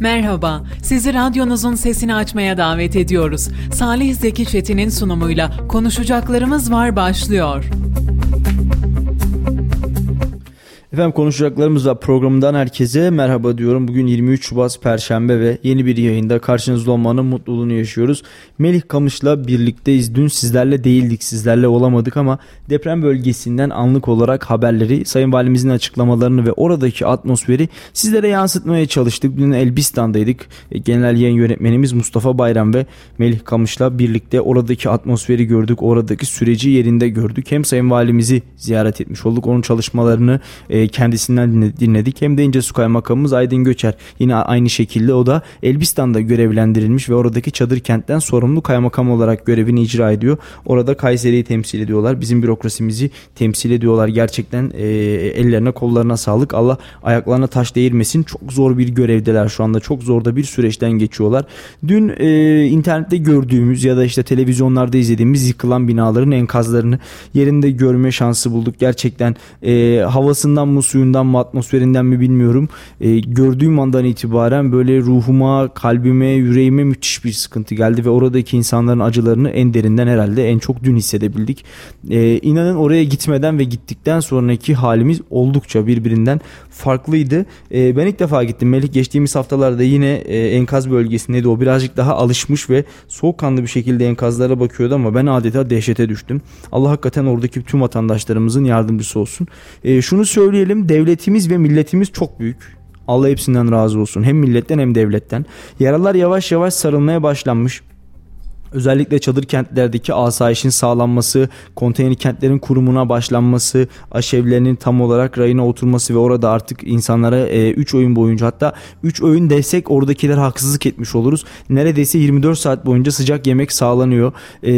Merhaba, sizi radyonuzun sesini açmaya davet ediyoruz. Salih Zeki Çetin'in sunumuyla Konuşacaklarımız Var başlıyor. Efendim konuşacaklarımız var programından herkese merhaba diyorum. Bugün 23 Şubat Perşembe ve yeni bir yayında karşınızda olmanın mutluluğunu yaşıyoruz. Melih Kamış'la birlikteyiz. Dün sizlerle değildik, sizlerle olamadık ama deprem bölgesinden anlık olarak haberleri, Sayın Valimizin açıklamalarını ve oradaki atmosferi sizlere yansıtmaya çalıştık. Dün Elbistan'daydık. E, genel yayın yönetmenimiz Mustafa Bayram ve Melih Kamış'la birlikte oradaki atmosferi gördük, oradaki süreci yerinde gördük. Hem Sayın Valimizi ziyaret etmiş olduk, onun çalışmalarını e, kendisinden dinledik. Hem de İncesu Kaymakamımız Aydın Göçer yine aynı şekilde o da Elbistan'da görevlendirilmiş ve oradaki çadır kentten sorumlu kaymakam olarak görevini icra ediyor. Orada Kayseri'yi temsil ediyorlar. Bizim bürokrasimizi temsil ediyorlar. Gerçekten e, ellerine kollarına sağlık. Allah ayaklarına taş değirmesin. Çok zor bir görevdeler şu anda. Çok zor da bir süreçten geçiyorlar. Dün e, internette gördüğümüz ya da işte televizyonlarda izlediğimiz yıkılan binaların enkazlarını yerinde görme şansı bulduk. Gerçekten e, havasından mı suyundan mı atmosferinden mi bilmiyorum. E, gördüğüm andan itibaren böyle ruhuma, kalbime, yüreğime müthiş bir sıkıntı geldi ve oradaki insanların acılarını en derinden herhalde en çok dün hissedebildik. E, inanın oraya gitmeden ve gittikten sonraki halimiz oldukça birbirinden farklıydı. E, ben ilk defa gittim. Melik geçtiğimiz haftalarda yine e, enkaz bölgesindeydi. O birazcık daha alışmış ve soğukkanlı bir şekilde enkazlara bakıyordu ama ben adeta dehşete düştüm. Allah hakikaten oradaki tüm vatandaşlarımızın yardımcısı olsun. E, şunu söyleyelim söyleyelim devletimiz ve milletimiz çok büyük. Allah hepsinden razı olsun. Hem milletten hem devletten. Yaralar yavaş yavaş sarılmaya başlanmış. Özellikle çadır kentlerdeki asayişin sağlanması, konteyner kentlerin kurumuna başlanması, aşevlerinin tam olarak rayına oturması ve orada artık insanlara 3 e, oyun boyunca hatta 3 oyun desek oradakiler haksızlık etmiş oluruz. Neredeyse 24 saat boyunca sıcak yemek sağlanıyor. E,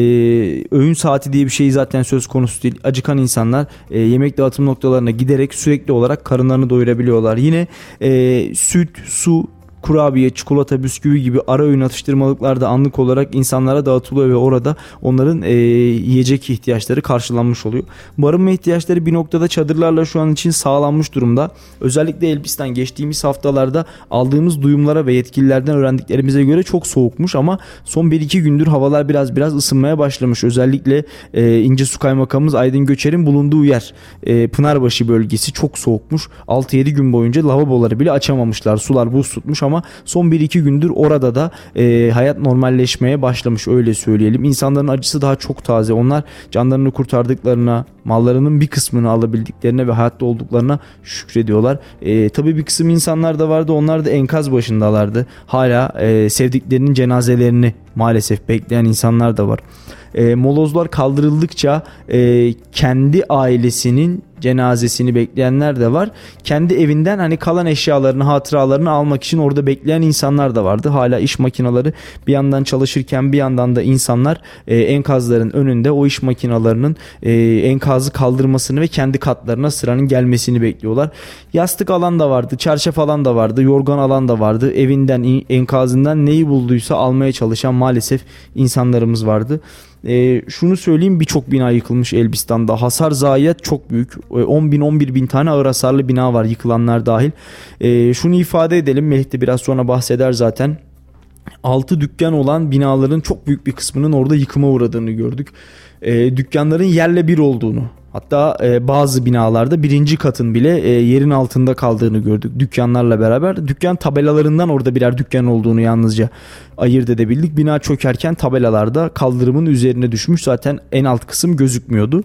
öğün saati diye bir şey zaten söz konusu değil. Acıkan insanlar e, yemek dağıtım noktalarına giderek sürekli olarak karınlarını doyurabiliyorlar. Yine e, süt, su, kurabiye, çikolata, bisküvi gibi ara öğün atıştırmalıklar da anlık olarak insanlara dağıtılıyor ve orada onların e, yiyecek ihtiyaçları karşılanmış oluyor. Barınma ihtiyaçları bir noktada çadırlarla şu an için sağlanmış durumda. Özellikle Elbistan geçtiğimiz haftalarda aldığımız duyumlara ve yetkililerden öğrendiklerimize göre çok soğukmuş ama son 1-2 gündür havalar biraz biraz ısınmaya başlamış. Özellikle e, İnce Su Kaymakamımız Aydın Göçer'in bulunduğu yer e, Pınarbaşı bölgesi çok soğukmuş. 6-7 gün boyunca lavaboları bile açamamışlar. Sular buz tutmuş ama son 1-2 gündür orada da e, hayat normalleşmeye başlamış öyle söyleyelim. İnsanların acısı daha çok taze. Onlar canlarını kurtardıklarına, mallarının bir kısmını alabildiklerine ve hayatta olduklarına şükrediyorlar. E, tabii bir kısım insanlar da vardı. Onlar da enkaz başındalardı. Hala e, sevdiklerinin cenazelerini maalesef bekleyen insanlar da var. E, molozlar kaldırıldıkça e, kendi ailesinin cenazesini bekleyenler de var. Kendi evinden hani kalan eşyalarını, hatıralarını almak için orada bekleyen insanlar da vardı. Hala iş makineleri bir yandan çalışırken bir yandan da insanlar e, enkazların önünde o iş makinalarının e, enkazı kaldırmasını ve kendi katlarına sıranın gelmesini bekliyorlar. Yastık alan da vardı, çarşaf alan da vardı, yorgan alan da vardı. Evinden, enkazından neyi bulduysa almaya çalışan maalesef insanlarımız vardı. E, şunu söyleyeyim birçok bina yıkılmış Elbistan'da. Hasar zayiat çok büyük. E, 10 bin 11 bin tane ağır hasarlı bina var yıkılanlar dahil. E, şunu ifade edelim. Melih de biraz sonra bahseder zaten. 6 dükkan olan binaların çok büyük bir kısmının orada yıkıma uğradığını gördük. E, dükkanların yerle bir olduğunu Hatta e, bazı binalarda birinci katın bile e, yerin altında kaldığını gördük dükkanlarla beraber. Dükkan tabelalarından orada birer dükkan olduğunu yalnızca ayırt edebildik. Bina çökerken tabelalarda kaldırımın üzerine düşmüş zaten en alt kısım gözükmüyordu.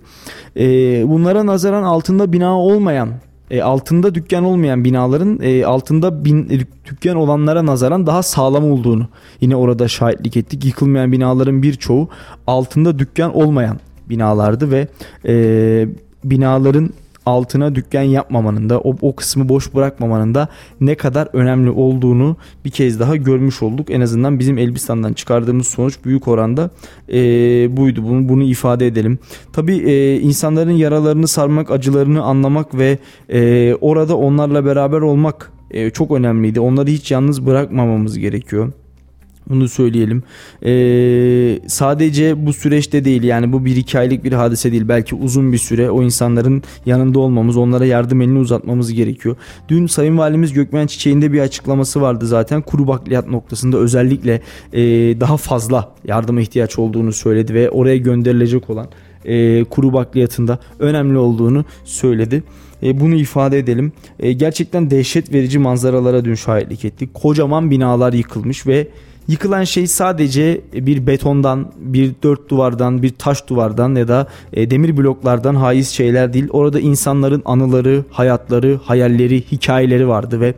E, bunlara nazaran altında bina olmayan e, altında dükkan olmayan binaların e, altında bin, e, dükkan olanlara nazaran daha sağlam olduğunu yine orada şahitlik ettik. Yıkılmayan binaların birçoğu altında dükkan olmayan binalardı ve e, binaların altına dükkan yapmamanın da o, o kısmı boş bırakmamanın da ne kadar önemli olduğunu bir kez daha görmüş olduk. En azından bizim Elbistan'dan çıkardığımız sonuç büyük oranda e, buydu. Bunu, bunu ifade edelim. Tabii e, insanların yaralarını sarmak, acılarını anlamak ve e, orada onlarla beraber olmak e, çok önemliydi. Onları hiç yalnız bırakmamamız gerekiyor. Bunu söyleyelim. Ee, sadece bu süreçte değil yani bu bir iki aylık bir hadise değil. Belki uzun bir süre o insanların yanında olmamız, onlara yardım elini uzatmamız gerekiyor. Dün Sayın Valimiz Gökmen Çiçek'in de bir açıklaması vardı zaten. Kuru bakliyat noktasında özellikle e, daha fazla yardıma ihtiyaç olduğunu söyledi ve oraya gönderilecek olan e, kuru bakliyatında önemli olduğunu söyledi. E, bunu ifade edelim. E, gerçekten dehşet verici manzaralara dün şahitlik ettik. Kocaman binalar yıkılmış ve Yıkılan şey sadece bir betondan, bir dört duvardan, bir taş duvardan ya da e, demir bloklardan haiz şeyler değil. Orada insanların anıları, hayatları, hayalleri, hikayeleri vardı ve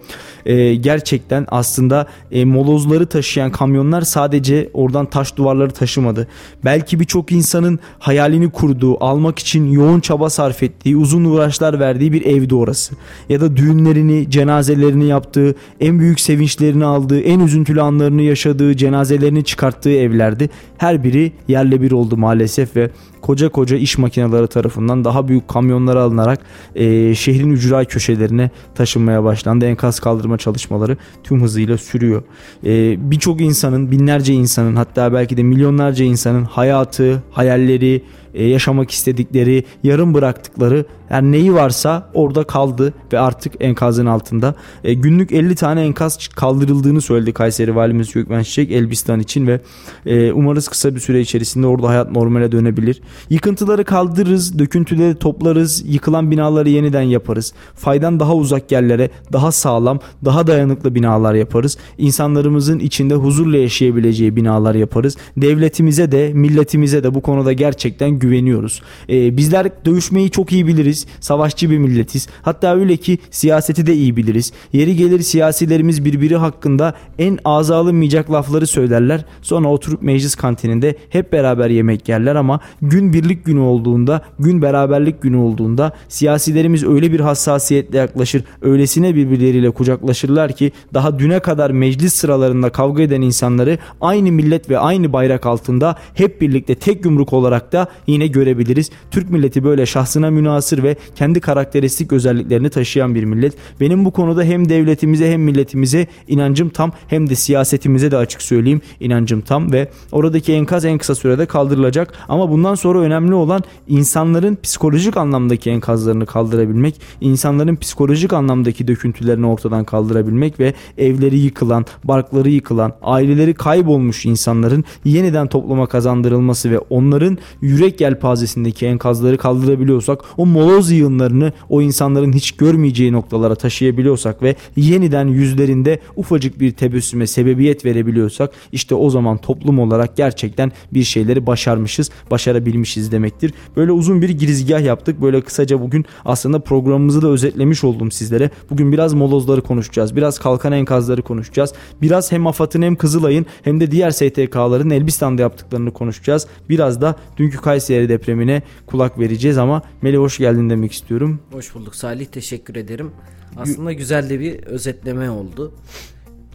e, gerçekten aslında e, molozları taşıyan kamyonlar sadece oradan taş duvarları taşımadı. Belki birçok insanın hayalini kurduğu, almak için yoğun çaba sarf ettiği, uzun uğraşlar verdiği bir evdi orası. Ya da düğünlerini, cenazelerini yaptığı, en büyük sevinçlerini aldığı, en üzüntülü anlarını yaşadığı, cenazelerini çıkarttığı evlerdi. Her biri yerle bir oldu maalesef ve koca koca iş makineleri tarafından daha büyük kamyonlara alınarak e, şehrin ücra köşelerine taşınmaya başlandı. Enkaz kaldırma çalışmaları tüm hızıyla sürüyor. E, Birçok insanın, binlerce insanın hatta belki de milyonlarca insanın hayatı, hayalleri, e, yaşamak istedikleri, yarım bıraktıkları yani neyi varsa orada kaldı ve artık enkazın altında. E, günlük 50 tane enkaz kaldırıldığını söyledi Kayseri Valimiz Gökmen Çiçek Elbistan için ve e, umarız kısa bir süre içerisinde orada hayat normale dönebilir. Yıkıntıları kaldırırız, döküntüleri toplarız, yıkılan binaları yeniden yaparız. Faydan daha uzak yerlere, daha sağlam, daha dayanıklı binalar yaparız. İnsanlarımızın içinde huzurla yaşayabileceği binalar yaparız. Devletimize de, milletimize de bu konuda gerçekten güveniyoruz. Ee, bizler dövüşmeyi çok iyi biliriz. Savaşçı bir milletiz. Hatta öyle ki siyaseti de iyi biliriz. Yeri gelir siyasilerimiz birbiri hakkında en ağza alınmayacak lafları söylerler. Sonra oturup meclis kantininde hep beraber yemek yerler ama gün birlik günü olduğunda, gün beraberlik günü olduğunda siyasilerimiz öyle bir hassasiyetle yaklaşır, öylesine birbirleriyle kucaklaşırlar ki daha düne kadar meclis sıralarında kavga eden insanları aynı millet ve aynı bayrak altında hep birlikte tek yumruk olarak da yine görebiliriz. Türk milleti böyle şahsına münasır ve kendi karakteristik özelliklerini taşıyan bir millet. Benim bu konuda hem devletimize hem milletimize inancım tam hem de siyasetimize de açık söyleyeyim inancım tam ve oradaki enkaz en kısa sürede kaldırılacak ama bundan sonra önemli olan insanların psikolojik anlamdaki enkazlarını kaldırabilmek, insanların psikolojik anlamdaki döküntülerini ortadan kaldırabilmek ve evleri yıkılan, barkları yıkılan, aileleri kaybolmuş insanların yeniden topluma kazandırılması ve onların yürek yelpazesindeki enkazları kaldırabiliyorsak, o moloz yığınlarını o insanların hiç görmeyeceği noktalara taşıyabiliyorsak ve yeniden yüzlerinde ufacık bir tebessüme sebebiyet verebiliyorsak işte o zaman toplum olarak gerçekten bir şeyleri başarmışız, başarabilmişiz demektir. Böyle uzun bir girizgah yaptık. Böyle kısaca bugün aslında programımızı da özetlemiş oldum sizlere. Bugün biraz molozları konuşacağız. Biraz kalkan enkazları konuşacağız. Biraz hem AFAD'ın hem Kızılay'ın hem de diğer STK'ların Elbistan'da yaptıklarını konuşacağız. Biraz da dünkü Kayseri depremine kulak vereceğiz ama Melih hoş geldin demek istiyorum. Hoş bulduk Salih teşekkür ederim. Aslında güzel de bir özetleme oldu.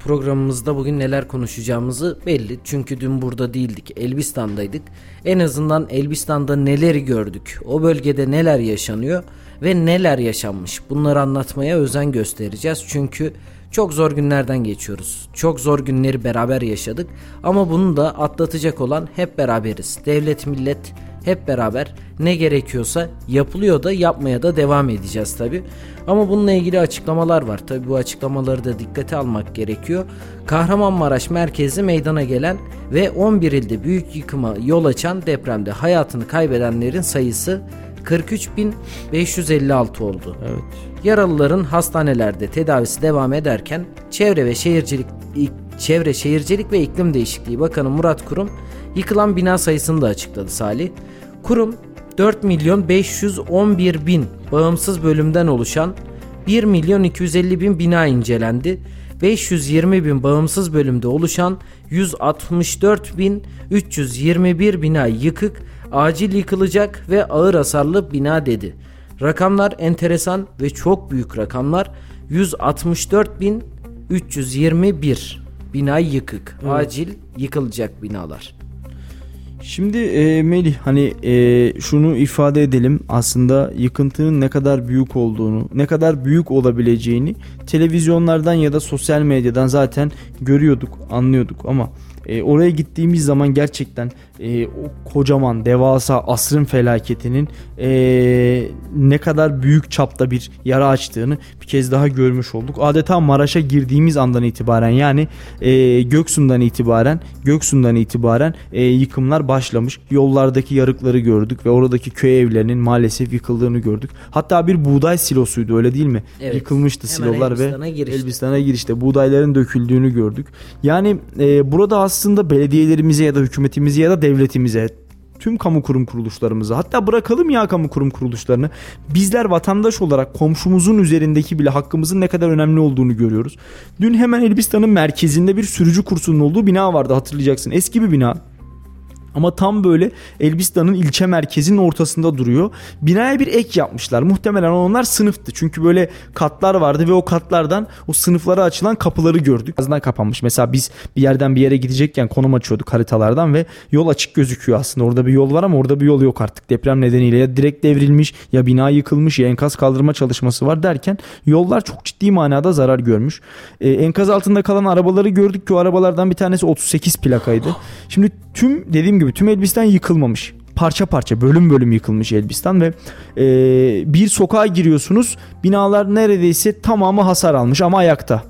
Programımızda bugün neler konuşacağımızı belli. Çünkü dün burada değildik. Elbistan'daydık. En azından Elbistan'da neleri gördük? O bölgede neler yaşanıyor ve neler yaşanmış? Bunları anlatmaya özen göstereceğiz. Çünkü çok zor günlerden geçiyoruz. Çok zor günleri beraber yaşadık ama bunu da atlatacak olan hep beraberiz. Devlet, millet hep beraber ne gerekiyorsa yapılıyor da yapmaya da devam edeceğiz tabi. Ama bununla ilgili açıklamalar var. Tabi bu açıklamaları da dikkate almak gerekiyor. Kahramanmaraş merkezi meydana gelen ve 11 ilde büyük yıkıma yol açan depremde hayatını kaybedenlerin sayısı 43.556 oldu. Evet. Yaralıların hastanelerde tedavisi devam ederken Çevre ve Şehircilik Çevre Şehircilik ve İklim Değişikliği Bakanı Murat Kurum yıkılan bina sayısını da açıkladı Salih. Kurum 4 milyon 511 bin bağımsız bölümden oluşan 1 milyon 250 bin bina incelendi. 520 bin bağımsız bölümde oluşan 164 bin 321 bina yıkık, acil yıkılacak ve ağır hasarlı bina dedi. Rakamlar enteresan ve çok büyük rakamlar. 164 bin 321 bina yıkık. Evet. Acil yıkılacak binalar. Şimdi e, Melih hani e, şunu ifade edelim. Aslında yıkıntının ne kadar büyük olduğunu, ne kadar büyük olabileceğini televizyonlardan ya da sosyal medyadan zaten görüyorduk, anlıyorduk ama E, oraya gittiğimiz zaman gerçekten e, o kocaman devasa asrın felaketinin e, ne kadar büyük çapta bir yara açtığını bir kez daha görmüş olduk. Adeta Maraş'a girdiğimiz andan itibaren yani e, Göksu'ndan itibaren Göksu'ndan itibaren e, yıkımlar başlamış. Yollardaki yarıkları gördük ve oradaki köy evlerinin maalesef yıkıldığını gördük. Hatta bir buğday silosuydu öyle değil mi? Evet. Yıkılmıştı Hemen silolar ve Elbistan'a girişte. Elbistan'a girişte buğdayların döküldüğünü gördük. Yani e, burada aslında belediyelerimize ya da hükümetimize ya da devletimize tüm kamu kurum kuruluşlarımıza hatta bırakalım ya kamu kurum kuruluşlarını bizler vatandaş olarak komşumuzun üzerindeki bile hakkımızın ne kadar önemli olduğunu görüyoruz. Dün hemen Elbistan'ın merkezinde bir sürücü kursunun olduğu bina vardı hatırlayacaksın. Eski bir bina. Ama tam böyle Elbistan'ın ilçe merkezinin ortasında duruyor. Binaya bir ek yapmışlar. Muhtemelen onlar sınıftı. Çünkü böyle katlar vardı ve o katlardan o sınıflara açılan kapıları gördük. Azından kapanmış. Mesela biz bir yerden bir yere gidecekken konum açıyorduk haritalardan ve yol açık gözüküyor aslında. Orada bir yol var ama orada bir yol yok artık deprem nedeniyle. Ya direkt devrilmiş ya bina yıkılmış ya enkaz kaldırma çalışması var derken yollar çok ciddi manada zarar görmüş. Ee, enkaz altında kalan arabaları gördük ki o arabalardan bir tanesi 38 plakaydı. Şimdi tüm dediğim gibi tüm Elbistan yıkılmamış. Parça parça bölüm bölüm yıkılmış Elbistan ve e, bir sokağa giriyorsunuz binalar neredeyse tamamı hasar almış ama ayakta.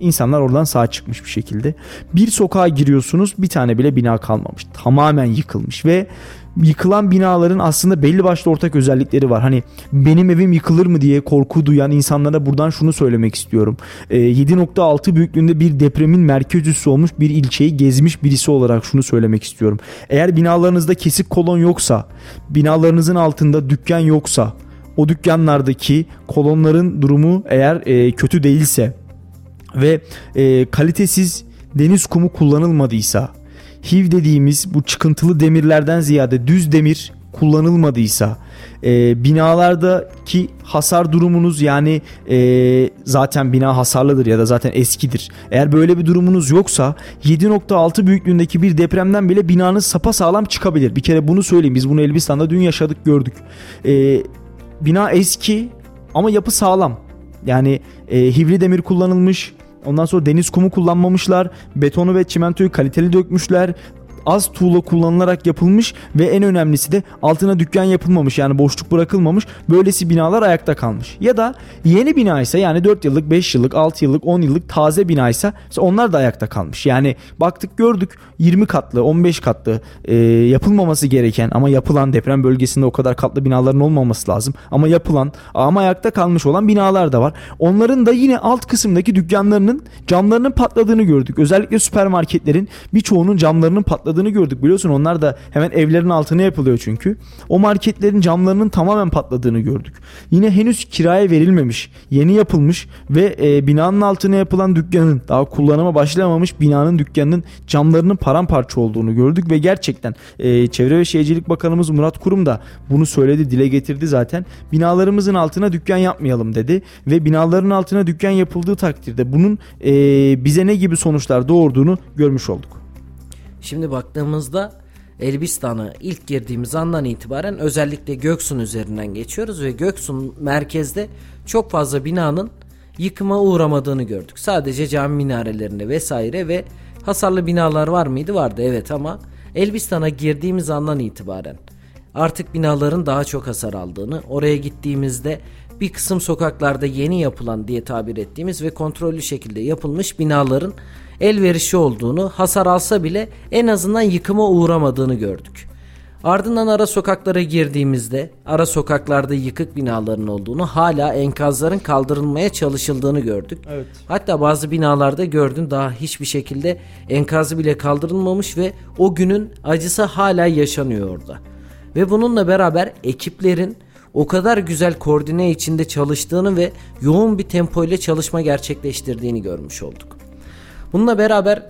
İnsanlar oradan sağ çıkmış bir şekilde. Bir sokağa giriyorsunuz bir tane bile bina kalmamış. Tamamen yıkılmış ve yıkılan binaların aslında belli başlı ortak özellikleri var. Hani benim evim yıkılır mı diye korku duyan insanlara buradan şunu söylemek istiyorum. Ee, 7.6 büyüklüğünde bir depremin merkez üssü olmuş bir ilçeyi gezmiş birisi olarak şunu söylemek istiyorum. Eğer binalarınızda kesik kolon yoksa, binalarınızın altında dükkan yoksa, o dükkanlardaki kolonların durumu eğer e, kötü değilse ve e, kalitesiz deniz kumu kullanılmadıysa HIV dediğimiz bu çıkıntılı demirlerden ziyade düz demir kullanılmadıysa e, binalardaki hasar durumunuz yani e, zaten bina hasarlıdır ya da zaten eskidir. Eğer böyle bir durumunuz yoksa 7.6 büyüklüğündeki bir depremden bile binanız sapa sağlam çıkabilir. Bir kere bunu söyleyeyim biz bunu Elbistan'da dün yaşadık gördük. E, bina eski ama yapı sağlam. Yani e, hivli demir kullanılmış. Ondan sonra deniz kumu kullanmamışlar. Betonu ve çimentoyu kaliteli dökmüşler az tuğla kullanılarak yapılmış ve en önemlisi de altına dükkan yapılmamış yani boşluk bırakılmamış. Böylesi binalar ayakta kalmış. Ya da yeni bina ise yani 4 yıllık, 5 yıllık, 6 yıllık, 10 yıllık taze bina ise onlar da ayakta kalmış. Yani baktık gördük 20 katlı, 15 katlı e, yapılmaması gereken ama yapılan deprem bölgesinde o kadar katlı binaların olmaması lazım. Ama yapılan ama ayakta kalmış olan binalar da var. Onların da yine alt kısımdaki dükkanlarının camlarının patladığını gördük. Özellikle süpermarketlerin birçoğunun camlarının patladığını gördük. Biliyorsun onlar da hemen evlerin altına yapılıyor çünkü. O marketlerin camlarının tamamen patladığını gördük. Yine henüz kiraya verilmemiş, yeni yapılmış ve e, binanın altına yapılan dükkanın daha kullanıma başlamamış binanın dükkanının camlarının paramparça olduğunu gördük ve gerçekten e, Çevre ve Şehircilik Bakanımız Murat Kurum da bunu söyledi, dile getirdi zaten. Binalarımızın altına dükkan yapmayalım dedi ve binaların altına dükkan yapıldığı takdirde bunun e, bize ne gibi sonuçlar doğurduğunu görmüş olduk. Şimdi baktığımızda Elbistan'a ilk girdiğimiz andan itibaren özellikle Göksun üzerinden geçiyoruz ve Göksun merkezde çok fazla binanın yıkıma uğramadığını gördük. Sadece cami minarelerinde vesaire ve hasarlı binalar var mıydı? Vardı evet ama Elbistan'a girdiğimiz andan itibaren artık binaların daha çok hasar aldığını, oraya gittiğimizde bir kısım sokaklarda yeni yapılan diye tabir ettiğimiz ve kontrollü şekilde yapılmış binaların elverişli olduğunu, hasar alsa bile en azından yıkıma uğramadığını gördük. Ardından ara sokaklara girdiğimizde ara sokaklarda yıkık binaların olduğunu hala enkazların kaldırılmaya çalışıldığını gördük. Evet. Hatta bazı binalarda gördüm daha hiçbir şekilde enkazı bile kaldırılmamış ve o günün acısı hala yaşanıyor orada. Ve bununla beraber ekiplerin o kadar güzel koordine içinde çalıştığını ve yoğun bir tempo ile çalışma gerçekleştirdiğini görmüş olduk. Bununla beraber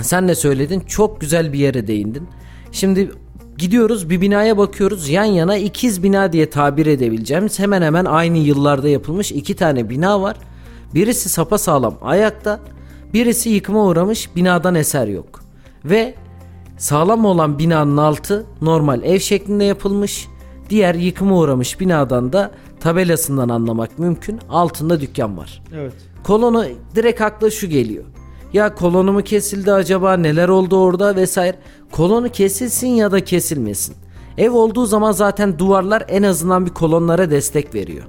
sen de söyledin çok güzel bir yere değindin. Şimdi gidiyoruz bir binaya bakıyoruz yan yana ikiz bina diye tabir edebileceğimiz hemen hemen aynı yıllarda yapılmış iki tane bina var. Birisi sapa sağlam ayakta birisi yıkıma uğramış binadan eser yok. Ve sağlam olan binanın altı normal ev şeklinde yapılmış. Diğer yıkıma uğramış binadan da tabelasından anlamak mümkün altında dükkan var. Evet. Kolonu direkt akla şu geliyor. Ya kolonu mu kesildi acaba neler oldu orada vesaire. Kolonu kesilsin ya da kesilmesin. Ev olduğu zaman zaten duvarlar en azından bir kolonlara destek veriyor.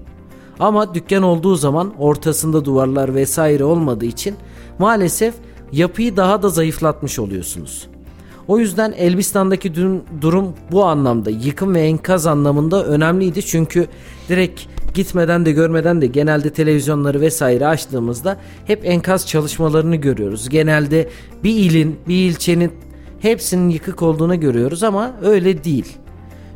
Ama dükkan olduğu zaman ortasında duvarlar vesaire olmadığı için maalesef yapıyı daha da zayıflatmış oluyorsunuz. O yüzden Elbistan'daki durum bu anlamda yıkım ve enkaz anlamında önemliydi. Çünkü direkt gitmeden de görmeden de genelde televizyonları vesaire açtığımızda hep enkaz çalışmalarını görüyoruz. Genelde bir ilin, bir ilçenin hepsinin yıkık olduğunu görüyoruz ama öyle değil.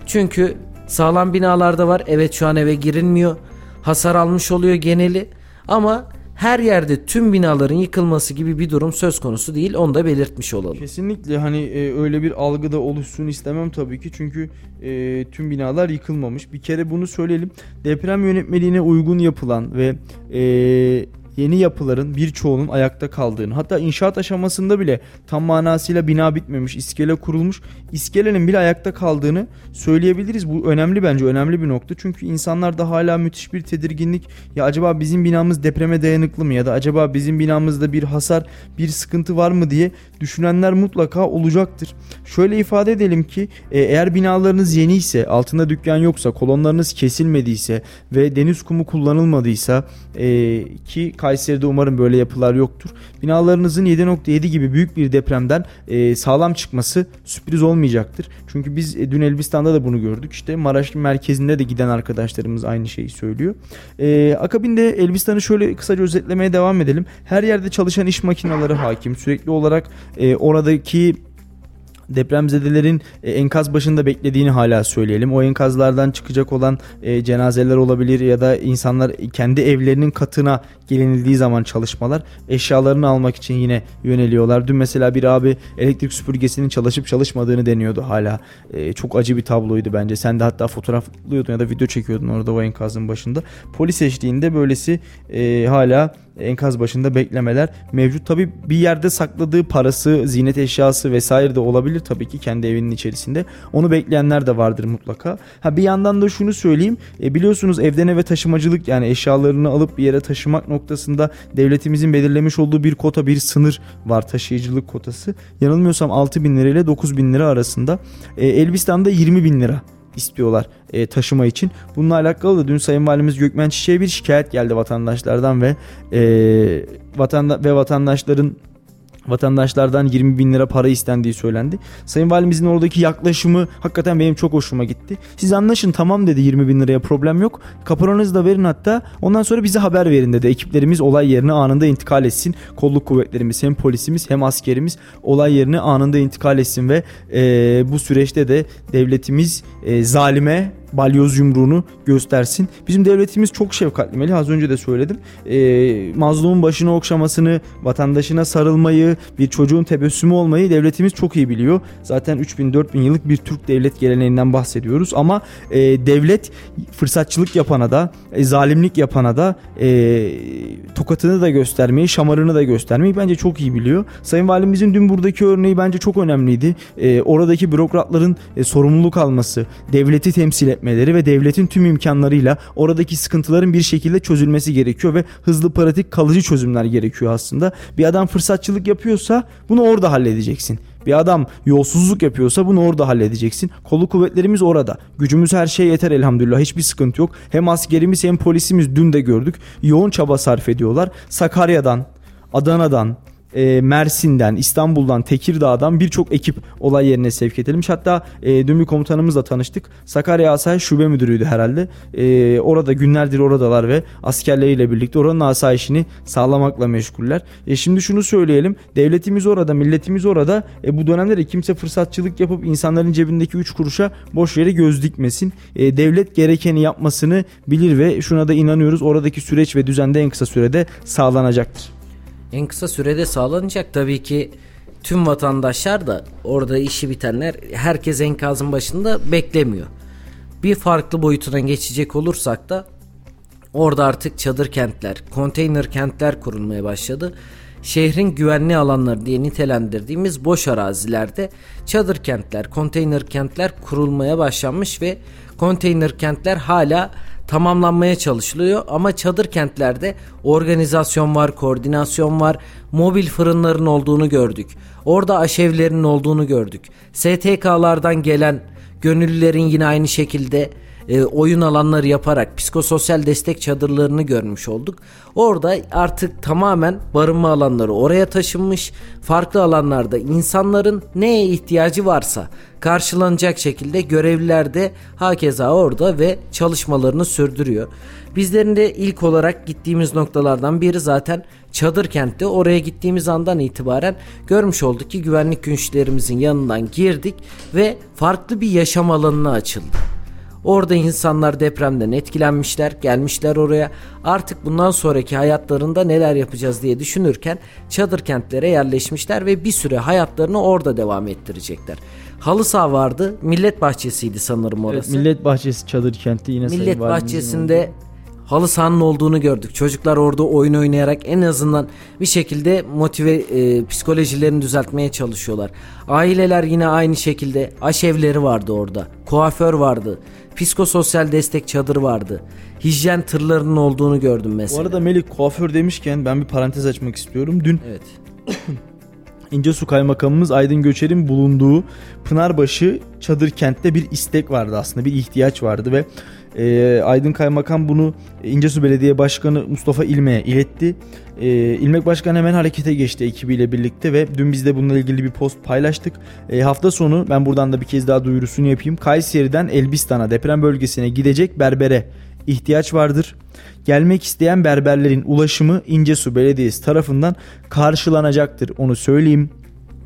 Çünkü sağlam binalarda var. Evet şu an eve girilmiyor. Hasar almış oluyor geneli ama her yerde tüm binaların yıkılması gibi bir durum söz konusu değil. Onu da belirtmiş olalım. Kesinlikle hani e, öyle bir algıda oluşsun istemem tabii ki. Çünkü e, tüm binalar yıkılmamış. Bir kere bunu söyleyelim. Deprem yönetmeliğine uygun yapılan ve e, yeni yapıların birçoğunun ayakta kaldığını hatta inşaat aşamasında bile tam manasıyla bina bitmemiş iskele kurulmuş iskelenin bile ayakta kaldığını söyleyebiliriz. Bu önemli bence önemli bir nokta çünkü insanlarda hala müthiş bir tedirginlik ya acaba bizim binamız depreme dayanıklı mı ya da acaba bizim binamızda bir hasar bir sıkıntı var mı diye düşünenler mutlaka olacaktır. Şöyle ifade edelim ki e, eğer binalarınız yeni ise altında dükkan yoksa kolonlarınız kesilmediyse ve deniz kumu kullanılmadıysa e, ki Kayseri'de umarım böyle yapılar yoktur. Binalarınızın 7.7 gibi büyük bir depremden e, sağlam çıkması sürpriz olmayacaktır. Çünkü biz e, dün Elbistan'da da bunu gördük. İşte Maraş merkezinde de giden arkadaşlarımız aynı şeyi söylüyor. E, akabinde Elbistan'ı şöyle kısaca özetlemeye devam edelim. Her yerde çalışan iş makineleri hakim. Sürekli olarak e, oradaki depremzedelerin e, enkaz başında beklediğini hala söyleyelim. O enkazlardan çıkacak olan e, cenazeler olabilir ya da insanlar kendi evlerinin katına gelinildiği zaman çalışmalar eşyalarını almak için yine yöneliyorlar. Dün mesela bir abi elektrik süpürgesinin çalışıp çalışmadığını deniyordu hala. E, çok acı bir tabloydu bence. Sen de hatta fotoğraflıyordun ya da video çekiyordun orada o enkazın başında. Polis eşliğinde böylesi hala enkaz başında beklemeler mevcut. Tabi bir yerde sakladığı parası, ziynet eşyası vesaire de olabilir tabii ki kendi evinin içerisinde. Onu bekleyenler de vardır mutlaka. Ha bir yandan da şunu söyleyeyim. E, biliyorsunuz evden eve taşımacılık yani eşyalarını alıp bir yere taşımak noktasında devletimizin belirlemiş olduğu bir kota, bir sınır var taşıyıcılık kotası. Yanılmıyorsam 6 bin lira ile 9 bin lira arasında. E, Elbistan'da 20 bin lira istiyorlar e, taşıma için. Bununla alakalı da dün Sayın Valimiz Gökmen Çiçek'e bir şikayet geldi vatandaşlardan ve e, vatanda ve vatandaşların vatandaşlardan 20 bin lira para istendiği söylendi. Sayın Valimizin oradaki yaklaşımı hakikaten benim çok hoşuma gitti. Siz anlaşın tamam dedi 20 bin liraya problem yok. Kaporanızı da verin hatta ondan sonra bize haber verin dedi. Ekiplerimiz olay yerine anında intikal etsin. Kolluk kuvvetlerimiz hem polisimiz hem askerimiz olay yerine anında intikal etsin ve e, bu süreçte de devletimiz e, zalime balyoz yumruğunu göstersin. Bizim devletimiz çok şefkatli Melih az önce de söyledim. E, mazlumun başını okşamasını, vatandaşına sarılmayı, bir çocuğun tebessümü olmayı devletimiz çok iyi biliyor. Zaten 3000-4000 yıllık bir Türk devlet geleneğinden bahsediyoruz ama e, devlet fırsatçılık yapana da, e, zalimlik yapana da e, tokatını da göstermeyi, şamarını da göstermeyi bence çok iyi biliyor. Sayın Valimizin dün buradaki örneği bence çok önemliydi. E, oradaki bürokratların e, sorumluluk alması, devleti temsil etmeleri ve devletin tüm imkanlarıyla oradaki sıkıntıların bir şekilde çözülmesi gerekiyor ve hızlı pratik kalıcı çözümler gerekiyor aslında. Bir adam fırsatçılık yapıyorsa bunu orada halledeceksin. Bir adam yolsuzluk yapıyorsa bunu orada halledeceksin. Kolu kuvvetlerimiz orada. Gücümüz her şeye yeter elhamdülillah. Hiçbir sıkıntı yok. Hem askerimiz hem polisimiz dün de gördük. Yoğun çaba sarf ediyorlar. Sakarya'dan, Adana'dan, e, Mersin'den, İstanbul'dan, Tekirdağ'dan birçok ekip olay yerine sevk edilmiş. Hatta e, dün bir komutanımızla tanıştık. Sakarya Asayiş Şube Müdürü'ydü herhalde. E, orada günlerdir oradalar ve askerleriyle birlikte oranın asayişini sağlamakla meşguller. E, şimdi şunu söyleyelim. Devletimiz orada, milletimiz orada. E, bu dönemde de kimse fırsatçılık yapıp insanların cebindeki 3 kuruşa boş yere göz dikmesin. E, devlet gerekeni yapmasını bilir ve şuna da inanıyoruz. Oradaki süreç ve düzende en kısa sürede sağlanacaktır en kısa sürede sağlanacak. Tabii ki tüm vatandaşlar da orada işi bitenler herkes enkazın başında beklemiyor. Bir farklı boyutuna geçecek olursak da orada artık çadır kentler, konteyner kentler kurulmaya başladı. Şehrin güvenli alanları diye nitelendirdiğimiz boş arazilerde çadır kentler, konteyner kentler kurulmaya başlanmış ve konteyner kentler hala tamamlanmaya çalışılıyor ama çadır kentlerde organizasyon var, koordinasyon var, mobil fırınların olduğunu gördük. Orada aşevlerin olduğunu gördük. STK'lardan gelen gönüllülerin yine aynı şekilde e, oyun alanları yaparak psikososyal destek çadırlarını görmüş olduk. Orada artık tamamen barınma alanları oraya taşınmış. Farklı alanlarda insanların neye ihtiyacı varsa karşılanacak şekilde görevliler de hakeza orada ve çalışmalarını sürdürüyor. Bizlerin de ilk olarak gittiğimiz noktalardan biri zaten çadır kentte. Oraya gittiğimiz andan itibaren görmüş olduk ki güvenlik güçlerimizin yanından girdik ve farklı bir yaşam alanına açıldı. Orada insanlar depremden etkilenmişler, gelmişler oraya. Artık bundan sonraki hayatlarında neler yapacağız diye düşünürken çadır kentlere yerleşmişler ve bir süre hayatlarını orada devam ettirecekler. Halı saha vardı. Millet bahçesiydi sanırım orası. Evet, Millet Bahçesi çadır kenti yine Millet bahçesinde halı sahanın olduğunu gördük. Çocuklar orada oyun oynayarak en azından bir şekilde motive e, psikolojilerini düzeltmeye çalışıyorlar. Aileler yine aynı şekilde aşevleri vardı orada. Kuaför vardı. Psikososyal destek çadırı vardı. Hijyen tırlarının olduğunu gördüm mesela. Bu arada Melih kuaför demişken ben bir parantez açmak istiyorum. Dün evet. İncesu Kaymakamımız Aydın Göçer'in bulunduğu Pınarbaşı Çadır Kent'te bir istek vardı aslında bir ihtiyaç vardı ve e, Aydın Kaymakam bunu İncesu Belediye Başkanı Mustafa İlme'ye iletti. E, İlmek Başkan hemen harekete geçti ekibiyle birlikte ve dün biz de bununla ilgili bir post paylaştık. E, hafta sonu ben buradan da bir kez daha duyurusunu yapayım. Kayseri'den Elbistan'a deprem bölgesine gidecek berbere ihtiyaç vardır. Gelmek isteyen berberlerin ulaşımı İncesu Belediyesi tarafından karşılanacaktır. Onu söyleyeyim.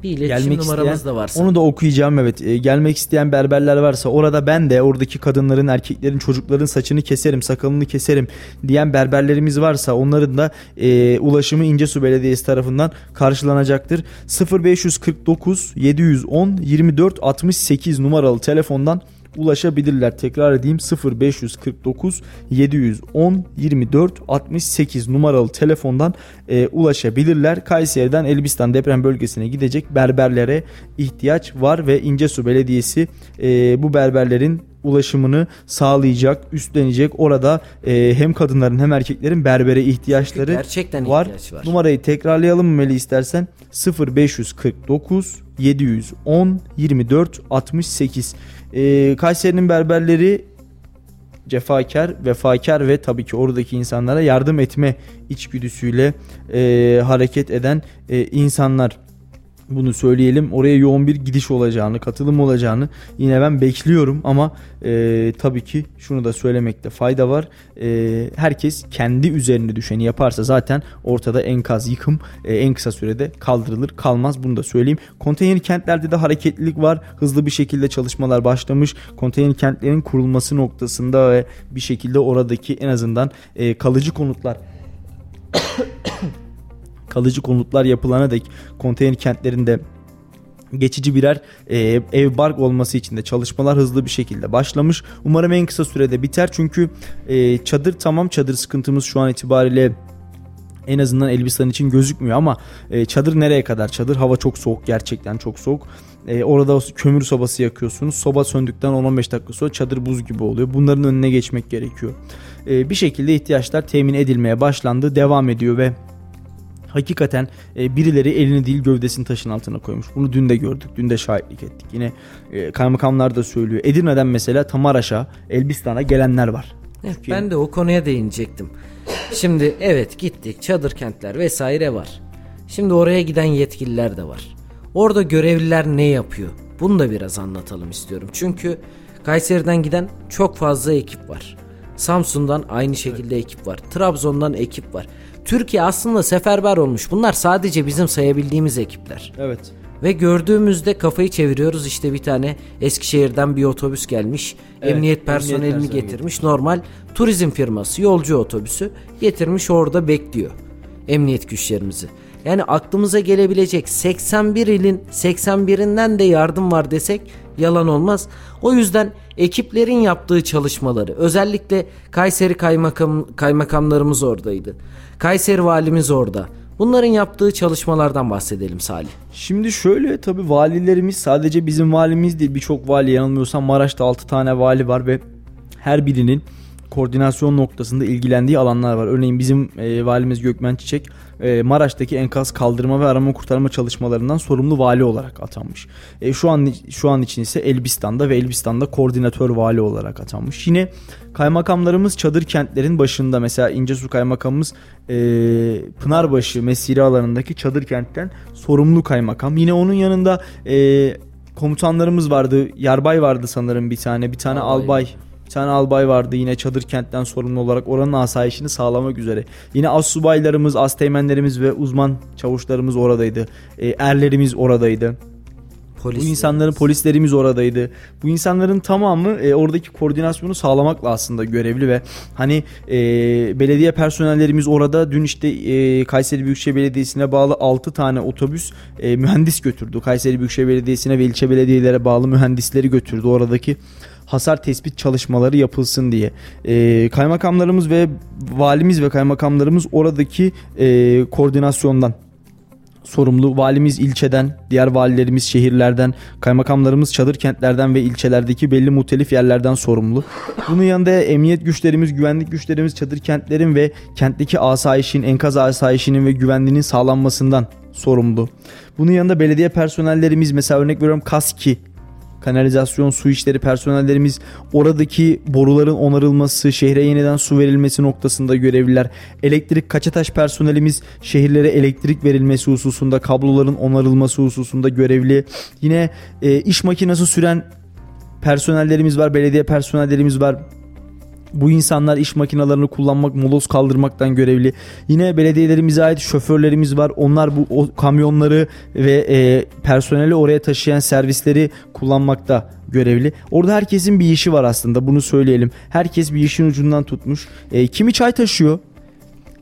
Bir iletişim Gelmek numaramız isteyen, da varsa. Onu da okuyacağım evet. E, gelmek isteyen berberler varsa orada ben de oradaki kadınların, erkeklerin, çocukların saçını keserim, sakalını keserim diyen berberlerimiz varsa onların da e, ulaşımı İncesu Belediyesi tarafından karşılanacaktır. 0549 710 24 68 numaralı telefondan ulaşabilirler. Tekrar edeyim 0549 710 24 68 numaralı telefondan e, ulaşabilirler. Kayseri'den Elbistan deprem bölgesine gidecek berberlere ihtiyaç var ve İncesu Belediyesi e, bu berberlerin ulaşımını sağlayacak, üstlenecek. Orada e, hem kadınların hem erkeklerin berbere ihtiyaçları Gerçekten var. ihtiyaç var. Numarayı tekrarlayalım mı Melih istersen? 0549 710 24 68. E, Kayseri'nin berberleri cefakar, vefakar ve tabii ki oradaki insanlara yardım etme içgüdüsüyle e, hareket eden e, insanlar bunu söyleyelim. Oraya yoğun bir gidiş olacağını, katılım olacağını yine ben bekliyorum ama e, tabii ki şunu da söylemekte fayda var. E, herkes kendi üzerine düşeni yaparsa zaten ortada enkaz yıkım e, en kısa sürede kaldırılır kalmaz bunu da söyleyeyim. Konteyner kentlerde de hareketlilik var. Hızlı bir şekilde çalışmalar başlamış. Konteyner kentlerin kurulması noktasında ve bir şekilde oradaki en azından e, kalıcı konutlar kalıcı konutlar yapılana dek konteyner kentlerinde geçici birer e, ev bark olması için de çalışmalar hızlı bir şekilde başlamış. Umarım en kısa sürede biter çünkü e, çadır tamam çadır sıkıntımız şu an itibariyle en azından Elbistan için gözükmüyor ama e, çadır nereye kadar? Çadır hava çok soğuk gerçekten çok soğuk. E, orada kömür sobası yakıyorsunuz. Soba söndükten 10-15 dakika sonra çadır buz gibi oluyor. Bunların önüne geçmek gerekiyor. E, bir şekilde ihtiyaçlar temin edilmeye başlandı. Devam ediyor ve hakikaten e, birileri elini değil gövdesini taşın altına koymuş. Bunu dün de gördük. Dün de şahitlik ettik. Yine e, kaymakamlar da söylüyor. Edirne'den mesela Tamaraş'a, Elbistan'a gelenler var. Evet, ben de o konuya değinecektim. Şimdi evet gittik çadır kentler vesaire var. Şimdi oraya giden yetkililer de var. Orada görevliler ne yapıyor? Bunu da biraz anlatalım istiyorum. Çünkü Kayseri'den giden çok fazla ekip var. Samsun'dan aynı şekilde ekip var. Trabzon'dan ekip var. Türkiye aslında seferber olmuş. Bunlar sadece bizim sayabildiğimiz ekipler. Evet. Ve gördüğümüzde kafayı çeviriyoruz işte bir tane Eskişehir'den bir otobüs gelmiş. Evet, emniyet personelini emniyet personeli getirmiş. Normal turizm firması yolcu otobüsü getirmiş orada bekliyor. Emniyet güçlerimizi. Yani aklımıza gelebilecek 81 ilin 81'inden de yardım var desek yalan olmaz. O yüzden ekiplerin yaptığı çalışmaları özellikle Kayseri kaymakam, kaymakamlarımız oradaydı. Kayseri valimiz orada. Bunların yaptığı çalışmalardan bahsedelim Salih. Şimdi şöyle tabi valilerimiz sadece bizim valimiz değil birçok vali yanılmıyorsam Maraş'ta 6 tane vali var ve her birinin koordinasyon noktasında ilgilendiği alanlar var. Örneğin bizim e, valimiz Gökmen Çiçek e, Maraş'taki enkaz kaldırma ve arama kurtarma çalışmalarından sorumlu vali olarak atanmış. E, şu an şu an için ise Elbistan'da ve Elbistan'da koordinatör vali olarak atanmış. Yine kaymakamlarımız çadır kentlerin başında mesela İncesu kaymakamımız e, Pınarbaşı mesire alanındaki çadır kentten sorumlu kaymakam. Yine onun yanında e, komutanlarımız vardı. Yarbay vardı sanırım bir tane. Bir tane albay, albay bir tane albay vardı yine çadır kentten sorumlu olarak oranın asayişini sağlamak üzere. Yine az subaylarımız, az teğmenlerimiz ve uzman çavuşlarımız oradaydı. E, erlerimiz oradaydı. Polislerimiz. Bu insanların polislerimiz oradaydı. Bu insanların tamamı e, oradaki koordinasyonu sağlamakla aslında görevli ve hani e, belediye personellerimiz orada dün işte e, Kayseri Büyükşehir Belediyesi'ne bağlı 6 tane otobüs e, mühendis götürdü. Kayseri Büyükşehir Belediyesi'ne ve ilçe belediyelere bağlı mühendisleri götürdü. Oradaki hasar tespit çalışmaları yapılsın diye. E, kaymakamlarımız ve valimiz ve kaymakamlarımız oradaki e, koordinasyondan sorumlu. Valimiz ilçeden, diğer valilerimiz şehirlerden, kaymakamlarımız çadır kentlerden ve ilçelerdeki belli muhtelif yerlerden sorumlu. Bunun yanında emniyet güçlerimiz, güvenlik güçlerimiz çadır kentlerin ve kentteki asayişin, enkaz asayişinin ve güvenliğinin sağlanmasından sorumlu. Bunun yanında belediye personellerimiz mesela örnek veriyorum KASKİ kanalizasyon su işleri personellerimiz oradaki boruların onarılması, şehre yeniden su verilmesi noktasında görevliler. Elektrik kaçataş personelimiz şehirlere elektrik verilmesi hususunda, kabloların onarılması hususunda görevli. Yine e, iş makinesi süren personellerimiz var, belediye personellerimiz var. Bu insanlar iş makinalarını kullanmak, moloz kaldırmaktan görevli. Yine belediyelerimize ait şoförlerimiz var. Onlar bu o kamyonları ve e, personeli oraya taşıyan servisleri kullanmakta görevli. Orada herkesin bir işi var aslında bunu söyleyelim. Herkes bir işin ucundan tutmuş. E, kimi çay taşıyor,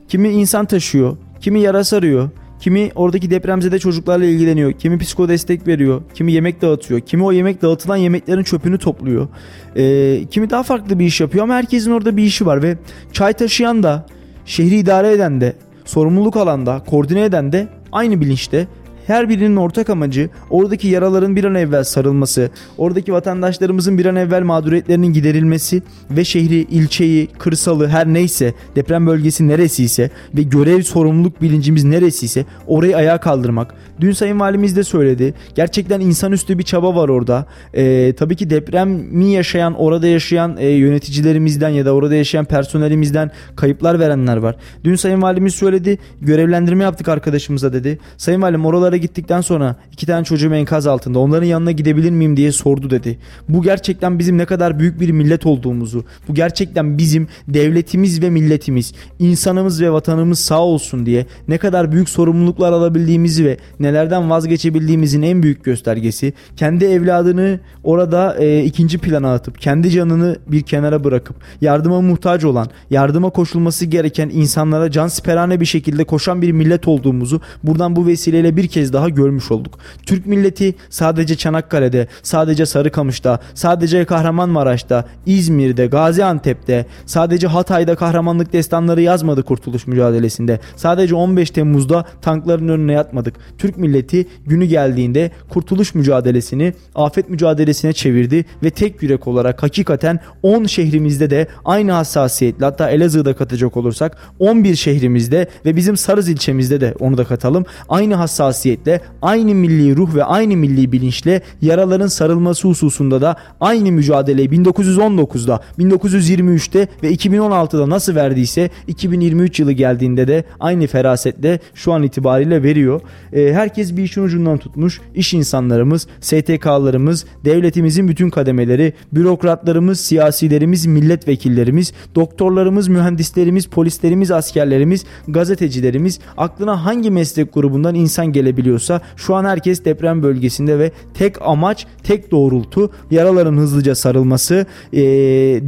kimi insan taşıyor, kimi yara sarıyor, Kimi oradaki depremzede çocuklarla ilgileniyor. Kimi psiko destek veriyor. Kimi yemek dağıtıyor. Kimi o yemek dağıtılan yemeklerin çöpünü topluyor. Ee, kimi daha farklı bir iş yapıyor ama herkesin orada bir işi var ve çay taşıyan da şehri idare eden de sorumluluk alanda koordine eden de aynı bilinçte her birinin ortak amacı oradaki yaraların bir an evvel sarılması, oradaki vatandaşlarımızın bir an evvel mağduriyetlerinin giderilmesi ve şehri, ilçeyi, kırsalı her neyse, deprem bölgesi neresiyse ve görev sorumluluk bilincimiz neresiyse orayı ayağa kaldırmak. Dün Sayın Valimiz de söyledi. Gerçekten insanüstü bir çaba var orada. Ee, tabii ki depremi yaşayan, orada yaşayan e, yöneticilerimizden ya da orada yaşayan personelimizden kayıplar verenler var. Dün Sayın Valimiz söyledi. Görevlendirme yaptık arkadaşımıza dedi. Sayın Valim oralara gittikten sonra iki tane çocuğum enkaz altında onların yanına gidebilir miyim diye sordu dedi. Bu gerçekten bizim ne kadar büyük bir millet olduğumuzu, bu gerçekten bizim devletimiz ve milletimiz, insanımız ve vatanımız sağ olsun diye ne kadar büyük sorumluluklar alabildiğimizi ve nelerden vazgeçebildiğimizin en büyük göstergesi kendi evladını orada e, ikinci plana atıp kendi canını bir kenara bırakıp yardıma muhtaç olan, yardıma koşulması gereken insanlara can siperhane bir şekilde koşan bir millet olduğumuzu buradan bu vesileyle bir kez daha görmüş olduk. Türk milleti sadece Çanakkale'de, sadece Sarıkamış'ta, sadece Kahramanmaraş'ta, İzmir'de, Gaziantep'te, sadece Hatay'da kahramanlık destanları yazmadı kurtuluş mücadelesinde. Sadece 15 Temmuz'da tankların önüne yatmadık. Türk milleti günü geldiğinde kurtuluş mücadelesini afet mücadelesine çevirdi ve tek yürek olarak hakikaten 10 şehrimizde de aynı hassasiyetle hatta Elazığ'da katacak olursak 11 şehrimizde ve bizim Sarız ilçemizde de onu da katalım. Aynı hassasiyet hareketle aynı milli ruh ve aynı milli bilinçle yaraların sarılması hususunda da aynı mücadeleyi 1919'da, 1923'te ve 2016'da nasıl verdiyse 2023 yılı geldiğinde de aynı ferasetle şu an itibariyle veriyor. E, herkes bir işin ucundan tutmuş. İş insanlarımız, STK'larımız, devletimizin bütün kademeleri, bürokratlarımız, siyasilerimiz, milletvekillerimiz, doktorlarımız, mühendislerimiz, polislerimiz, askerlerimiz, gazetecilerimiz, aklına hangi meslek grubundan insan gelebiliyor ediyorsa şu an herkes deprem bölgesinde ve tek amaç tek doğrultu yaraların hızlıca sarılması e,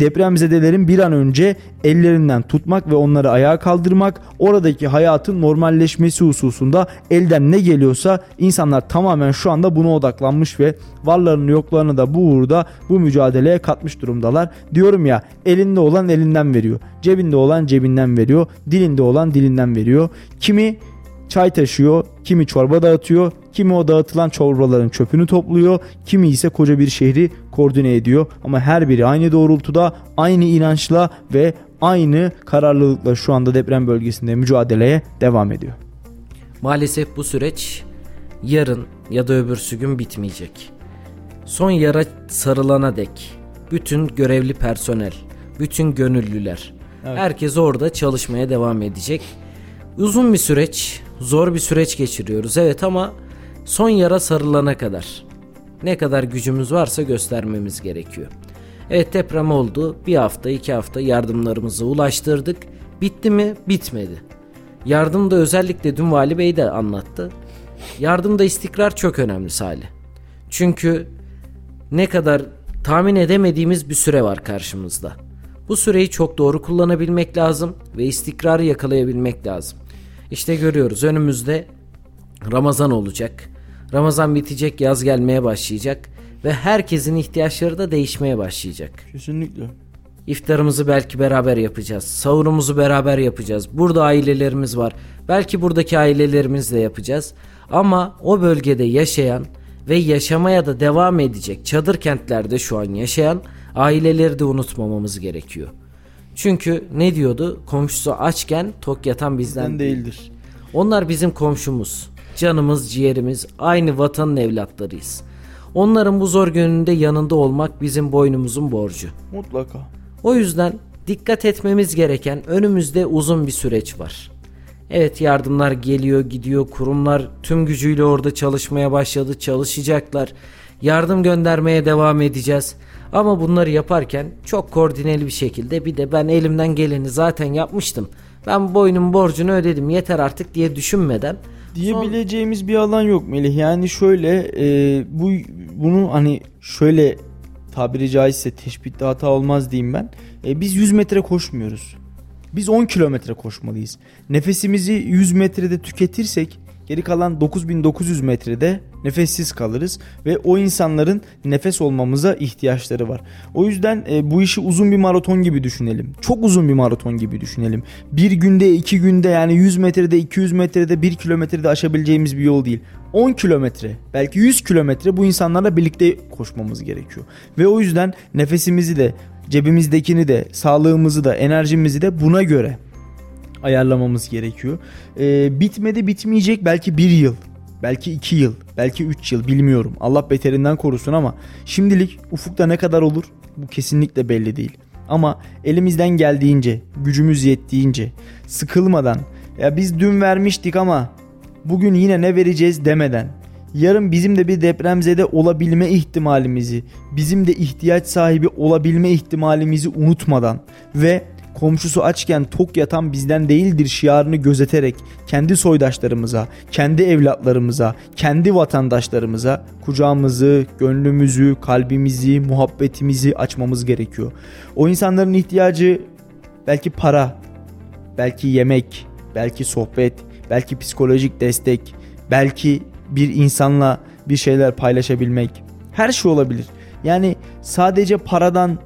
depremzedelerin bir an önce ellerinden tutmak ve onları ayağa kaldırmak oradaki hayatın normalleşmesi hususunda elden ne geliyorsa insanlar tamamen şu anda buna odaklanmış ve varlarını yoklarını da bu uğurda bu mücadeleye katmış durumdalar. Diyorum ya elinde olan elinden veriyor. Cebinde olan cebinden veriyor. Dilinde olan dilinden veriyor. Kimi çay taşıyor, kimi çorba dağıtıyor, kimi o dağıtılan çorbaların çöpünü topluyor, kimi ise koca bir şehri koordine ediyor. Ama her biri aynı doğrultuda, aynı inançla ve aynı kararlılıkla şu anda deprem bölgesinde mücadeleye devam ediyor. Maalesef bu süreç yarın ya da öbürsü gün bitmeyecek. Son yara sarılana dek bütün görevli personel, bütün gönüllüler, evet. herkes orada çalışmaya devam edecek. Uzun bir süreç, zor bir süreç geçiriyoruz evet ama son yara sarılana kadar ne kadar gücümüz varsa göstermemiz gerekiyor. Evet deprem oldu. Bir hafta iki hafta yardımlarımızı ulaştırdık. Bitti mi? Bitmedi. Yardım da özellikle dün Vali Bey de anlattı. Yardımda istikrar çok önemli Salih. Çünkü ne kadar tahmin edemediğimiz bir süre var karşımızda. Bu süreyi çok doğru kullanabilmek lazım ve istikrarı yakalayabilmek lazım. İşte görüyoruz önümüzde Ramazan olacak. Ramazan bitecek, yaz gelmeye başlayacak ve herkesin ihtiyaçları da değişmeye başlayacak. Kesinlikle. İftarımızı belki beraber yapacağız. Sahurumuzu beraber yapacağız. Burada ailelerimiz var. Belki buradaki ailelerimizle yapacağız. Ama o bölgede yaşayan ve yaşamaya da devam edecek çadır kentlerde şu an yaşayan aileleri de unutmamamız gerekiyor. Çünkü ne diyordu? Komşusu açken tok yatan bizden, bizden değildir. Onlar bizim komşumuz. Canımız, ciğerimiz, aynı vatanın evlatlarıyız. Onların bu zor gününde yanında olmak bizim boynumuzun borcu. Mutlaka. O yüzden dikkat etmemiz gereken önümüzde uzun bir süreç var. Evet yardımlar geliyor gidiyor kurumlar tüm gücüyle orada çalışmaya başladı çalışacaklar. Yardım göndermeye devam edeceğiz. Ama bunları yaparken çok koordineli bir şekilde bir de ben elimden geleni zaten yapmıştım. Ben boynum borcunu ödedim yeter artık diye düşünmeden diyebileceğimiz son... bir alan yok Melih. Yani şöyle e, bu bunu hani şöyle tabiri caizse teşbihte hata olmaz diyeyim ben. E, biz 100 metre koşmuyoruz. Biz 10 kilometre koşmalıyız. Nefesimizi 100 metrede tüketirsek geri kalan 9900 metrede nefessiz kalırız ve o insanların nefes olmamıza ihtiyaçları var. O yüzden e, bu işi uzun bir maraton gibi düşünelim. Çok uzun bir maraton gibi düşünelim. Bir günde, iki günde yani 100 metrede, 200 metrede, 1 kilometrede aşabileceğimiz bir yol değil. 10 kilometre, belki 100 kilometre bu insanlarla birlikte koşmamız gerekiyor. Ve o yüzden nefesimizi de, cebimizdekini de, sağlığımızı da, enerjimizi de buna göre ayarlamamız gerekiyor. Ee, bitmedi bitmeyecek belki bir yıl. Belki iki yıl. Belki üç yıl bilmiyorum. Allah beterinden korusun ama şimdilik ufukta ne kadar olur bu kesinlikle belli değil. Ama elimizden geldiğince, gücümüz yettiğince, sıkılmadan ya biz dün vermiştik ama bugün yine ne vereceğiz demeden yarın bizim de bir depremzede olabilme ihtimalimizi, bizim de ihtiyaç sahibi olabilme ihtimalimizi unutmadan ve komşusu açken tok yatan bizden değildir şiarını gözeterek kendi soydaşlarımıza, kendi evlatlarımıza, kendi vatandaşlarımıza kucağımızı, gönlümüzü, kalbimizi, muhabbetimizi açmamız gerekiyor. O insanların ihtiyacı belki para, belki yemek, belki sohbet, belki psikolojik destek, belki bir insanla bir şeyler paylaşabilmek. Her şey olabilir. Yani sadece paradan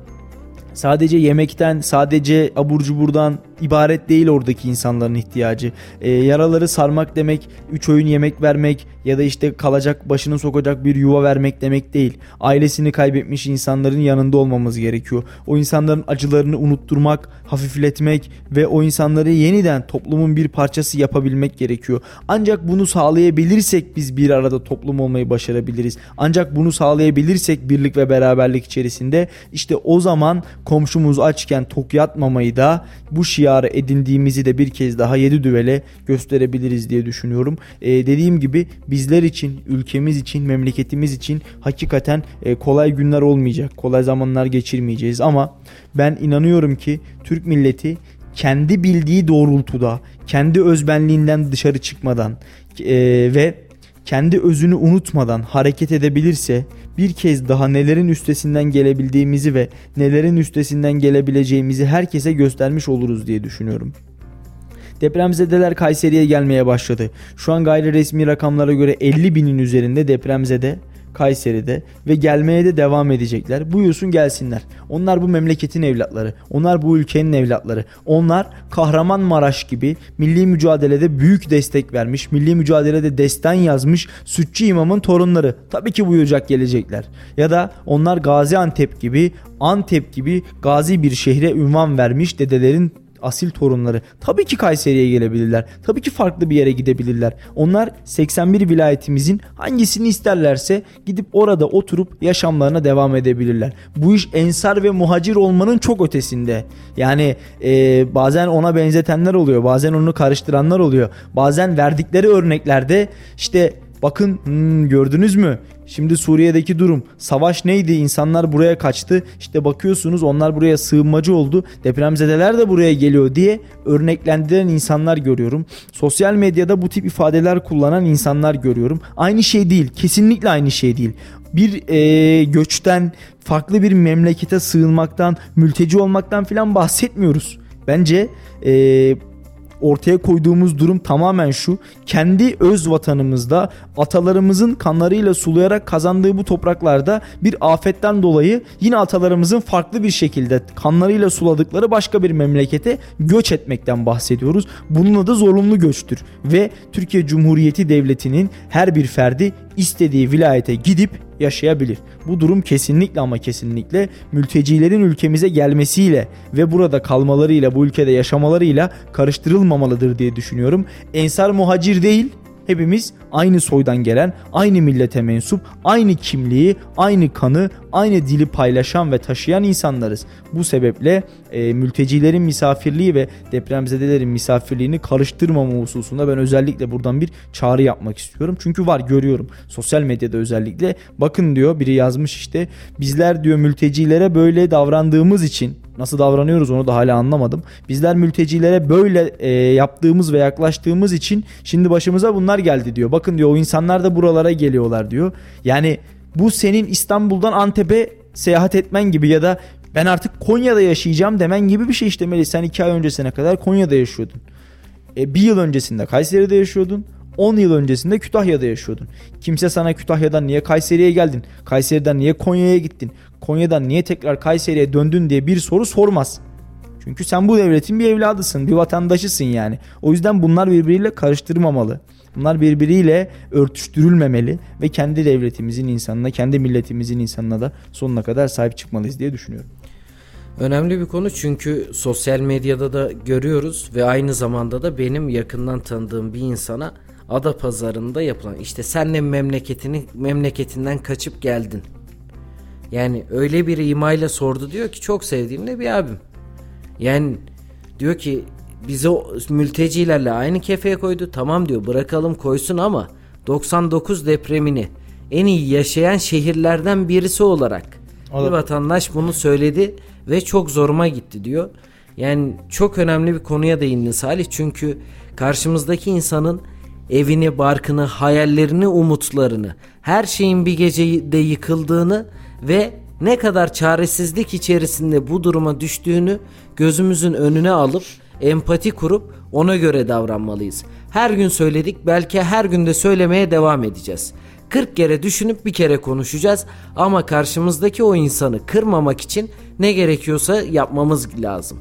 sadece yemekten, sadece abur cuburdan ibaret değil oradaki insanların ihtiyacı. E, yaraları sarmak demek, 3 öğün yemek vermek ya da işte kalacak başını sokacak bir yuva vermek demek değil. Ailesini kaybetmiş insanların yanında olmamız gerekiyor. O insanların acılarını unutturmak, hafifletmek ve o insanları yeniden toplumun bir parçası yapabilmek gerekiyor. Ancak bunu sağlayabilirsek biz bir arada toplum olmayı başarabiliriz. Ancak bunu sağlayabilirsek birlik ve beraberlik içerisinde işte o zaman komşumuz açken tok yatmamayı da bu şiarı edindiğimizi de bir kez daha yedi düvele gösterebiliriz diye düşünüyorum. Ee, dediğim gibi bizler için, ülkemiz için, memleketimiz için hakikaten e, kolay günler olmayacak. Kolay zamanlar geçirmeyeceğiz ama ben inanıyorum ki Türk milleti kendi bildiği doğrultuda, kendi özbenliğinden dışarı çıkmadan e, ve kendi özünü unutmadan hareket edebilirse bir kez daha nelerin üstesinden gelebildiğimizi ve nelerin üstesinden gelebileceğimizi herkese göstermiş oluruz diye düşünüyorum. Depremzedeler Kayseri'ye gelmeye başladı. Şu an gayri resmi rakamlara göre 50 binin üzerinde depremzede Kayseri'de ve gelmeye de devam edecekler. Buyursun gelsinler. Onlar bu memleketin evlatları. Onlar bu ülkenin evlatları. Onlar Kahramanmaraş gibi milli mücadelede büyük destek vermiş, milli mücadelede destan yazmış Sütçü imamın torunları. Tabii ki buyuracak gelecekler. Ya da onlar Gaziantep gibi, Antep gibi gazi bir şehre ünvan vermiş dedelerin asil torunları tabii ki Kayseri'ye gelebilirler. Tabii ki farklı bir yere gidebilirler. Onlar 81 vilayetimizin hangisini isterlerse gidip orada oturup yaşamlarına devam edebilirler. Bu iş ensar ve muhacir olmanın çok ötesinde. Yani e, bazen ona benzetenler oluyor. Bazen onu karıştıranlar oluyor. Bazen verdikleri örneklerde işte bakın hmm, gördünüz mü Şimdi Suriye'deki durum savaş neydi insanlar buraya kaçtı işte bakıyorsunuz onlar buraya sığınmacı oldu depremzedeler de buraya geliyor diye örneklendiren insanlar görüyorum. Sosyal medyada bu tip ifadeler kullanan insanlar görüyorum. Aynı şey değil kesinlikle aynı şey değil. Bir e, göçten farklı bir memlekete sığınmaktan mülteci olmaktan filan bahsetmiyoruz. Bence e, ortaya koyduğumuz durum tamamen şu. Kendi öz vatanımızda atalarımızın kanlarıyla sulayarak kazandığı bu topraklarda bir afetten dolayı yine atalarımızın farklı bir şekilde kanlarıyla suladıkları başka bir memlekete göç etmekten bahsediyoruz. Bunun adı zorunlu göçtür ve Türkiye Cumhuriyeti Devleti'nin her bir ferdi istediği vilayete gidip yaşayabilir. Bu durum kesinlikle ama kesinlikle mültecilerin ülkemize gelmesiyle ve burada kalmalarıyla bu ülkede yaşamalarıyla karıştırılmamalıdır diye düşünüyorum. Ensar muhacir değil hepimiz aynı soydan gelen, aynı millete mensup, aynı kimliği, aynı kanı, aynı dili paylaşan ve taşıyan insanlarız. Bu sebeple e, mültecilerin misafirliği ve depremzedelerin misafirliğini karıştırmama hususunda ben özellikle buradan bir çağrı yapmak istiyorum. Çünkü var görüyorum sosyal medyada özellikle bakın diyor biri yazmış işte bizler diyor mültecilere böyle davrandığımız için Nasıl davranıyoruz onu da hala anlamadım. Bizler mültecilere böyle e, yaptığımız ve yaklaştığımız için şimdi başımıza bunlar geldi diyor. Bakın diyor o insanlar da buralara geliyorlar diyor. Yani bu senin İstanbul'dan Antep'e seyahat etmen gibi ya da ben artık Konya'da yaşayacağım demen gibi bir şey işte Melih. Sen iki ay öncesine kadar Konya'da yaşıyordun. E, bir yıl öncesinde Kayseri'de yaşıyordun. 10 yıl öncesinde Kütahya'da yaşıyordun. Kimse sana Kütahya'dan niye Kayseri'ye geldin? Kayseri'den niye Konya'ya gittin? Konya'dan niye tekrar Kayseri'ye döndün diye bir soru sormaz. Çünkü sen bu devletin bir evladısın, bir vatandaşısın yani. O yüzden bunlar birbiriyle karıştırmamalı. Bunlar birbiriyle örtüştürülmemeli ve kendi devletimizin insanına, kendi milletimizin insanına da sonuna kadar sahip çıkmalıyız diye düşünüyorum. Önemli bir konu çünkü sosyal medyada da görüyoruz ve aynı zamanda da benim yakından tanıdığım bir insana ada pazarında yapılan işte senle memleketini memleketinden kaçıp geldin. Yani öyle bir imayla sordu diyor ki çok sevdiğim bir abim. Yani diyor ki bizi mültecilerle aynı kefeye koydu. Tamam diyor bırakalım koysun ama 99 depremini en iyi yaşayan şehirlerden birisi olarak bir vatandaş bunu söyledi ve çok zoruma gitti diyor. Yani çok önemli bir konuya değindin Salih çünkü karşımızdaki insanın evini, barkını, hayallerini, umutlarını, her şeyin bir gecede yıkıldığını ve ne kadar çaresizlik içerisinde bu duruma düştüğünü gözümüzün önüne alıp empati kurup ona göre davranmalıyız. Her gün söyledik belki her günde söylemeye devam edeceğiz. 40 kere düşünüp bir kere konuşacağız ama karşımızdaki o insanı kırmamak için ne gerekiyorsa yapmamız lazım.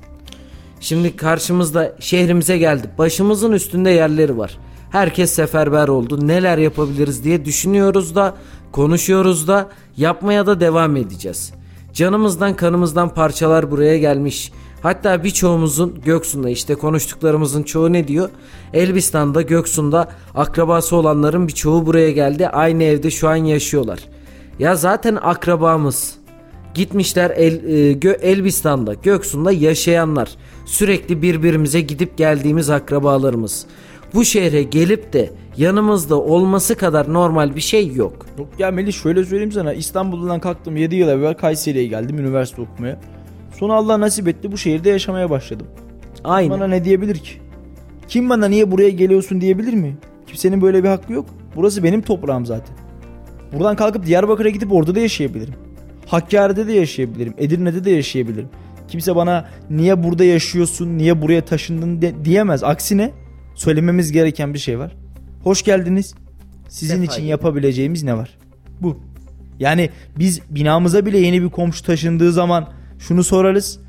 Şimdi karşımızda şehrimize geldi. Başımızın üstünde yerleri var. Herkes seferber oldu. Neler yapabiliriz diye düşünüyoruz da, konuşuyoruz da, yapmaya da devam edeceğiz. Canımızdan kanımızdan parçalar buraya gelmiş. Hatta birçoğumuzun Göksu'nda işte konuştuklarımızın çoğu ne diyor? Elbistan'da Göksu'nda akrabası olanların birçoğu buraya geldi. Aynı evde şu an yaşıyorlar. Ya zaten akrabamız. Gitmişler El, e, Gö, Elbistan'da, Göksu'nda yaşayanlar. Sürekli birbirimize gidip geldiğimiz akrabalarımız bu şehre gelip de yanımızda olması kadar normal bir şey yok. Yok ya Melih şöyle söyleyeyim sana İstanbul'dan kalktım 7 yıl evvel Kayseri'ye geldim üniversite okumaya. Sonra Allah nasip etti bu şehirde yaşamaya başladım. Aynen. Bana ne diyebilir ki? Kim bana niye buraya geliyorsun diyebilir mi? Kimsenin böyle bir hakkı yok. Burası benim toprağım zaten. Buradan kalkıp Diyarbakır'a gidip orada da yaşayabilirim. Hakkari'de de yaşayabilirim. Edirne'de de yaşayabilirim. Kimse bana niye burada yaşıyorsun, niye buraya taşındın de, diyemez. Aksine söylememiz gereken bir şey var. Hoş geldiniz. Sizin Sefa için yapabileceğimiz ne var? Bu. Yani biz binamıza bile yeni bir komşu taşındığı zaman şunu sorarız.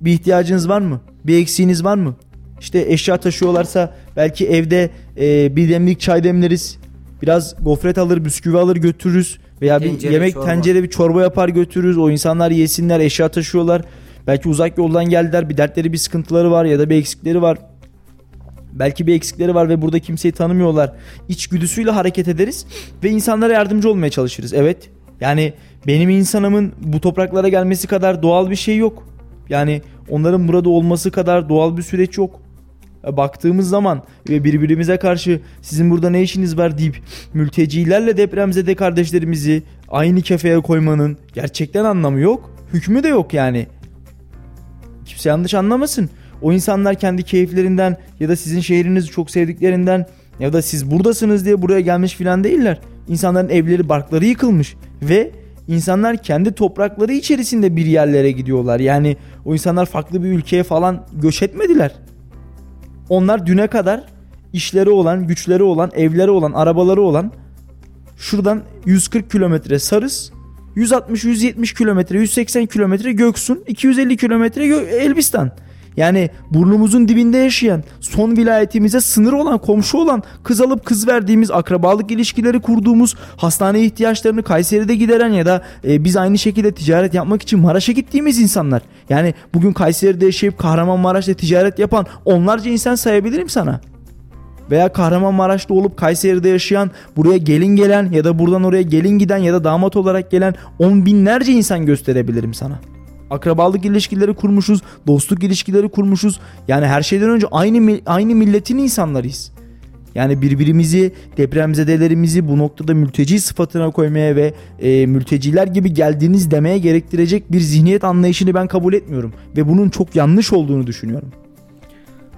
Bir ihtiyacınız var mı? Bir eksiğiniz var mı? İşte eşya taşıyorlarsa belki evde e, bir demlik çay demleriz. Biraz gofret alır, bisküvi alır götürürüz. Veya bir Tencere, yemek çorba. tencere bir çorba yapar götürürüz. O insanlar yesinler, eşya taşıyorlar. Belki uzak yoldan geldiler. Bir dertleri, bir sıkıntıları var ya da bir eksikleri var. Belki bir eksikleri var ve burada kimseyi tanımıyorlar. İçgüdüsüyle hareket ederiz ve insanlara yardımcı olmaya çalışırız. Evet. Yani benim insanımın bu topraklara gelmesi kadar doğal bir şey yok. Yani onların burada olması kadar doğal bir süreç yok. Ya Baktığımız zaman ve birbirimize karşı sizin burada ne işiniz var deyip mültecilerle depremzede kardeşlerimizi aynı kefeye koymanın gerçekten anlamı yok. Hükmü de yok yani. Kimse yanlış anlamasın. O insanlar kendi keyiflerinden ya da sizin şehrinizi çok sevdiklerinden ya da siz buradasınız diye buraya gelmiş filan değiller. İnsanların evleri barkları yıkılmış ve insanlar kendi toprakları içerisinde bir yerlere gidiyorlar. Yani o insanlar farklı bir ülkeye falan göç etmediler. Onlar düne kadar işleri olan, güçleri olan, evleri olan, arabaları olan şuradan 140 kilometre Sarız, 160-170 kilometre, 180 kilometre Göksun, 250 kilometre Elbistan. Yani burnumuzun dibinde yaşayan, son vilayetimize sınır olan, komşu olan, kız alıp kız verdiğimiz, akrabalık ilişkileri kurduğumuz, hastane ihtiyaçlarını Kayseri'de gideren ya da e, biz aynı şekilde ticaret yapmak için Maraş'a gittiğimiz insanlar. Yani bugün Kayseri'de yaşayıp Kahramanmaraş'ta ticaret yapan onlarca insan sayabilirim sana veya Kahramanmaraş'ta olup Kayseri'de yaşayan, buraya gelin gelen ya da buradan oraya gelin giden ya da damat olarak gelen on binlerce insan gösterebilirim sana. Akrabalık ilişkileri kurmuşuz, dostluk ilişkileri kurmuşuz. Yani her şeyden önce aynı aynı milletin insanlarıyız. Yani birbirimizi, depremzedelerimizi bu noktada mülteci sıfatına koymaya ve e, mülteciler gibi geldiğiniz demeye gerektirecek bir zihniyet anlayışını ben kabul etmiyorum. Ve bunun çok yanlış olduğunu düşünüyorum.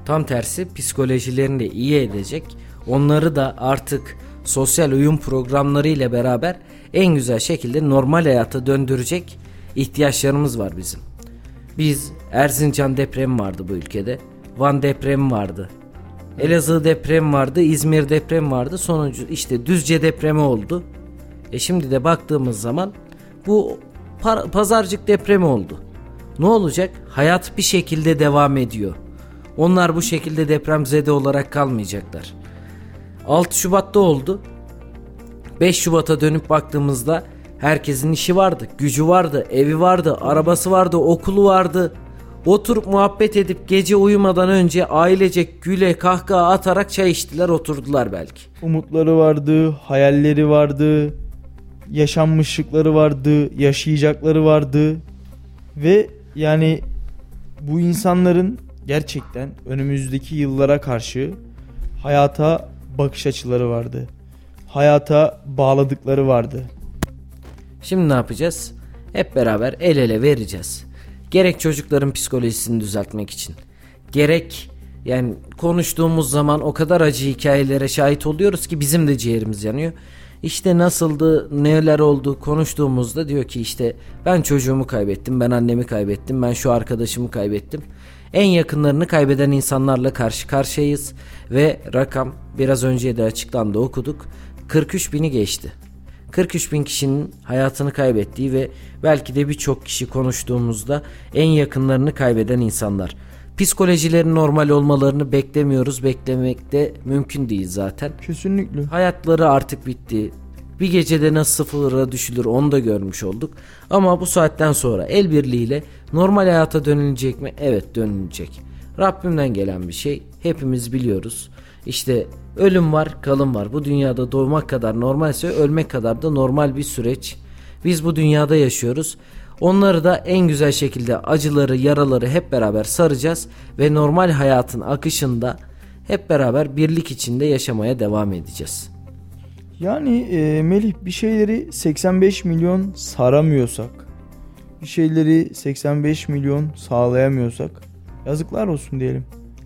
Tam tersi psikolojilerini de iyi edecek. Onları da artık sosyal uyum programları ile beraber en güzel şekilde normal hayata döndürecek ihtiyaçlarımız var bizim. Biz Erzincan depremi vardı bu ülkede. Van depremi vardı. Elazığ depremi vardı, İzmir depremi vardı. Sonucu işte Düzce depremi oldu. E şimdi de baktığımız zaman bu pazarcık depremi oldu. Ne olacak? Hayat bir şekilde devam ediyor. Onlar bu şekilde depremzede olarak kalmayacaklar. 6 Şubat'ta oldu. 5 Şubat'a dönüp baktığımızda herkesin işi vardı, gücü vardı, evi vardı, arabası vardı, okulu vardı. Oturup muhabbet edip gece uyumadan önce ailecek güle kahkaha atarak çay içtiler oturdular belki. Umutları vardı, hayalleri vardı, yaşanmışlıkları vardı, yaşayacakları vardı ve yani bu insanların gerçekten önümüzdeki yıllara karşı hayata bakış açıları vardı. Hayata bağladıkları vardı. Şimdi ne yapacağız? Hep beraber el ele vereceğiz. Gerek çocukların psikolojisini düzeltmek için. Gerek yani konuştuğumuz zaman o kadar acı hikayelere şahit oluyoruz ki bizim de ciğerimiz yanıyor. İşte nasıldı, neler oldu konuştuğumuzda diyor ki işte ben çocuğumu kaybettim, ben annemi kaybettim, ben şu arkadaşımı kaybettim. En yakınlarını kaybeden insanlarla karşı karşıyayız ve rakam biraz önce de açıklandı okuduk 43 bini geçti. 43 bin kişinin hayatını kaybettiği ve belki de birçok kişi konuştuğumuzda en yakınlarını kaybeden insanlar. Psikolojilerin normal olmalarını beklemiyoruz. Beklemek de mümkün değil zaten. Kesinlikle. Hayatları artık bitti. Bir gecede nasıl sıfıra düşülür onu da görmüş olduk. Ama bu saatten sonra el birliğiyle normal hayata dönülecek mi? Evet dönülecek. Rabbimden gelen bir şey. Hepimiz biliyoruz. İşte ölüm var, kalım var. Bu dünyada doğmak kadar normalse ölmek kadar da normal bir süreç. Biz bu dünyada yaşıyoruz. Onları da en güzel şekilde acıları, yaraları hep beraber saracağız ve normal hayatın akışında hep beraber birlik içinde yaşamaya devam edeceğiz. Yani e, Melih bir şeyleri 85 milyon saramıyorsak, bir şeyleri 85 milyon sağlayamıyorsak yazıklar olsun diyelim.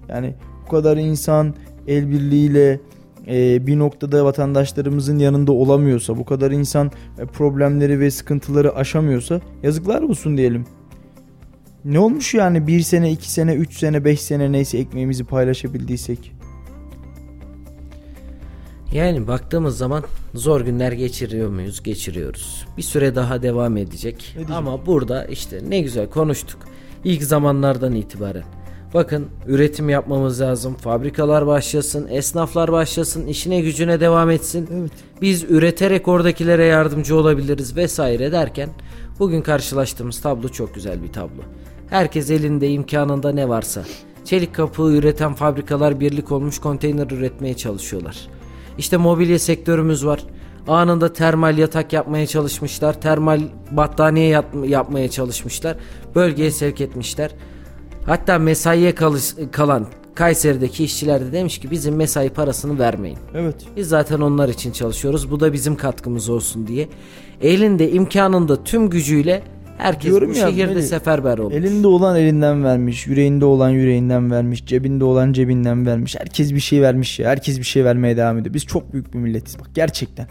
Yani bu kadar insan el birliğiyle e, bir noktada vatandaşlarımızın yanında olamıyorsa, bu kadar insan e, problemleri ve sıkıntıları aşamıyorsa yazıklar olsun diyelim. Ne olmuş yani bir sene, iki sene, üç sene, beş sene neyse ekmeğimizi paylaşabildiysek. Yani baktığımız zaman zor günler geçiriyor muyuz? Geçiriyoruz. Bir süre daha devam edecek. Edecek. Ama burada işte ne güzel konuştuk. İlk zamanlardan itibaren. Bakın üretim yapmamız lazım. Fabrikalar başlasın, esnaflar başlasın, işine gücüne devam etsin. Evet. Biz üreterek oradakilere yardımcı olabiliriz vesaire derken bugün karşılaştığımız tablo çok güzel bir tablo. Herkes elinde imkanında ne varsa. Çelik kapı üreten fabrikalar birlik olmuş konteyner üretmeye çalışıyorlar. İşte mobilya sektörümüz var. Anında termal yatak yapmaya çalışmışlar. Termal battaniye yat- yapmaya çalışmışlar. Bölgeye sevk etmişler. Hatta mesaiye kalış- kalan Kayseri'deki işçiler de demiş ki bizim mesai parasını vermeyin. Evet. Biz zaten onlar için çalışıyoruz. Bu da bizim katkımız olsun diye. Elinde imkanında tüm gücüyle herkes Diyorum bu ya, şehirde Melih, seferber olmuş. Elinde olan elinden vermiş, yüreğinde olan yüreğinden vermiş, cebinde olan cebinden vermiş. Herkes bir şey vermiş ya. Herkes bir şey vermeye devam ediyor. Biz çok büyük bir milletiz bak gerçekten.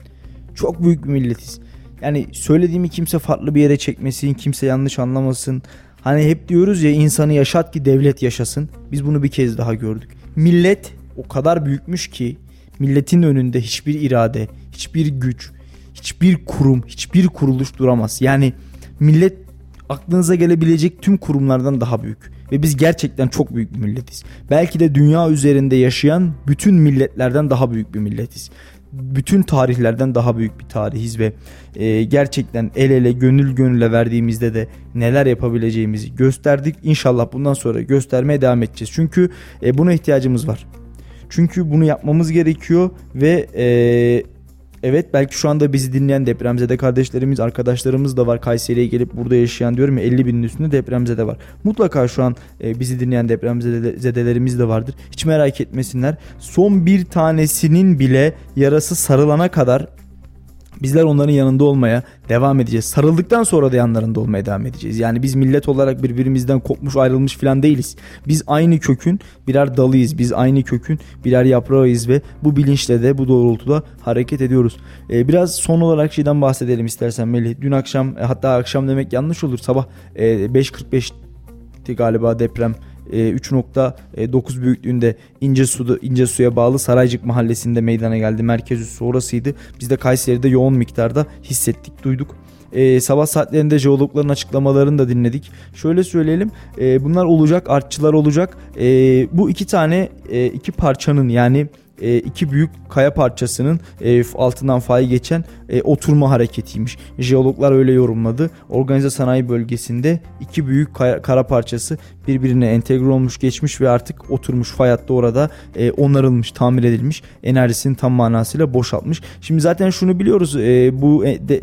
Çok büyük bir milletiz. Yani söylediğimi kimse farklı bir yere çekmesin, kimse yanlış anlamasın. Hani hep diyoruz ya insanı yaşat ki devlet yaşasın. Biz bunu bir kez daha gördük. Millet o kadar büyükmüş ki milletin önünde hiçbir irade, hiçbir güç, hiçbir kurum, hiçbir kuruluş duramaz. Yani millet aklınıza gelebilecek tüm kurumlardan daha büyük. Ve biz gerçekten çok büyük bir milletiz. Belki de dünya üzerinde yaşayan bütün milletlerden daha büyük bir milletiz. Bütün tarihlerden daha büyük bir tarihiz ve e, gerçekten el ele gönül gönüle verdiğimizde de neler yapabileceğimizi gösterdik. İnşallah bundan sonra göstermeye devam edeceğiz. Çünkü e, buna ihtiyacımız var. Çünkü bunu yapmamız gerekiyor ve e, evet belki şu anda bizi dinleyen depremzede kardeşlerimiz, arkadaşlarımız da var. Kayseri'ye gelip burada yaşayan diyorum ya 50 binin üstünde depremzede var. Mutlaka şu an e, bizi dinleyen depremzedelerimiz de vardır. Hiç merak etmesinler. Son bir tanesinin bile yarası sarılana kadar Bizler onların yanında olmaya devam edeceğiz. Sarıldıktan sonra da yanlarında olmaya devam edeceğiz. Yani biz millet olarak birbirimizden kopmuş ayrılmış falan değiliz. Biz aynı kökün birer dalıyız. Biz aynı kökün birer yaprağıyız ve bu bilinçle de bu doğrultuda hareket ediyoruz. Ee, biraz son olarak şeyden bahsedelim istersen Melih. Dün akşam e, hatta akşam demek yanlış olur. Sabah e, 5.45'ti galiba deprem. E, 3.9 büyüklüğünde ince suda ince suya bağlı Saraycık mahallesinde meydana geldi. Merkez üssü orasıydı. Biz de Kayseri'de yoğun miktarda hissettik, duyduk. E, sabah saatlerinde jeologların açıklamalarını da dinledik. Şöyle söyleyelim, e, bunlar olacak, artçılar olacak. E, bu iki tane e, iki parçanın yani e, iki büyük kaya parçasının e, altından fay geçen e, oturma hareketiymiş. Jeologlar öyle yorumladı. Organize sanayi bölgesinde iki büyük kaya, kara parçası birbirine entegre olmuş geçmiş ve artık oturmuş fay hattı orada e, onarılmış, tamir edilmiş. Enerjisini tam manasıyla boşaltmış. Şimdi zaten şunu biliyoruz e, bu e, de,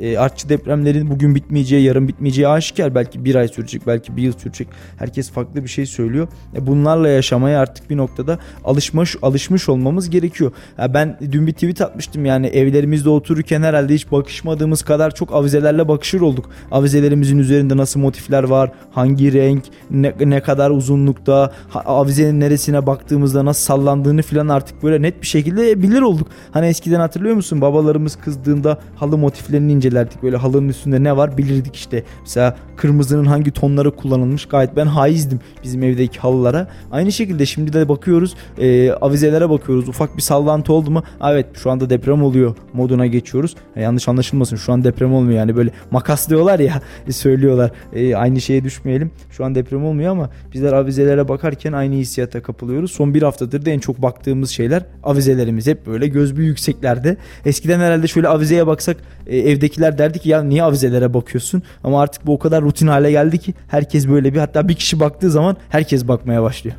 e, artçı depremlerin bugün bitmeyeceği, yarın bitmeyeceği aşikar. Belki bir ay sürecek, belki bir yıl sürecek. Herkes farklı bir şey söylüyor. E, bunlarla yaşamaya artık bir noktada alışmış alışmış olmamız gerekiyor. Ya ben dün bir tweet atmıştım yani evlerimizde otururken herhalde hiç bakışmadığımız kadar çok avizelerle bakışır olduk. Avizelerimizin üzerinde nasıl motifler var, hangi renk, ne, ne kadar uzunlukta, avizenin neresine baktığımızda nasıl sallandığını filan artık böyle net bir şekilde bilir olduk. Hani eskiden hatırlıyor musun? Babalarımız kızdığında halı motiflerini ince incelerdik. Böyle halının üstünde ne var bilirdik işte. Mesela kırmızının hangi tonları kullanılmış gayet ben haizdim bizim evdeki halılara. Aynı şekilde şimdi de bakıyoruz e, avizelere bakıyoruz. Ufak bir sallantı oldu mu? Evet şu anda deprem oluyor moduna geçiyoruz. Ya, yanlış anlaşılmasın şu an deprem olmuyor yani böyle makas diyorlar ya söylüyorlar. E, aynı şeye düşmeyelim. Şu an deprem olmuyor ama bizler avizelere bakarken aynı hissiyata kapılıyoruz. Son bir haftadır da en çok baktığımız şeyler avizelerimiz. Hep böyle göz bir yükseklerde. Eskiden herhalde şöyle avizeye baksak e, evdekiler derdi ki ya niye avizelere bakıyorsun? Ama artık bu o kadar rutin hale geldi ki herkes böyle bir hatta bir kişi baktığı zaman herkes bakmaya başlıyor.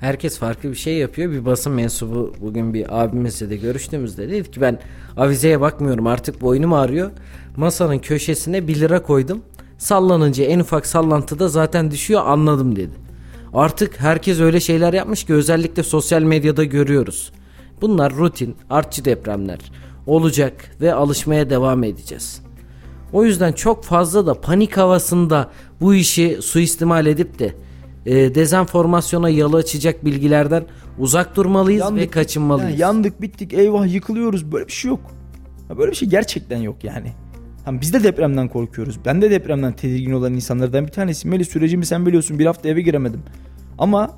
Herkes farklı bir şey yapıyor. Bir basın mensubu bugün bir abimizle de görüştüğümüzde dedi ki ben avizeye bakmıyorum artık boynum ağrıyor. Masanın köşesine 1 lira koydum. Sallanınca en ufak sallantıda zaten düşüyor anladım dedi. Artık herkes öyle şeyler yapmış ki özellikle sosyal medyada görüyoruz. Bunlar rutin, artçı depremler olacak ve alışmaya devam edeceğiz. O yüzden çok fazla da panik havasında bu işi suistimal edip de e, dezenformasyona yolu açacak bilgilerden uzak durmalıyız Yandık, ve kaçınmalıyız. yani yandık bittik eyvah yıkılıyoruz böyle bir şey yok. Ya böyle bir şey gerçekten yok yani. Hani biz de depremden korkuyoruz. Ben de depremden tedirgin olan insanlardan bir tanesi. Melih sürecimi sen biliyorsun bir hafta eve giremedim. Ama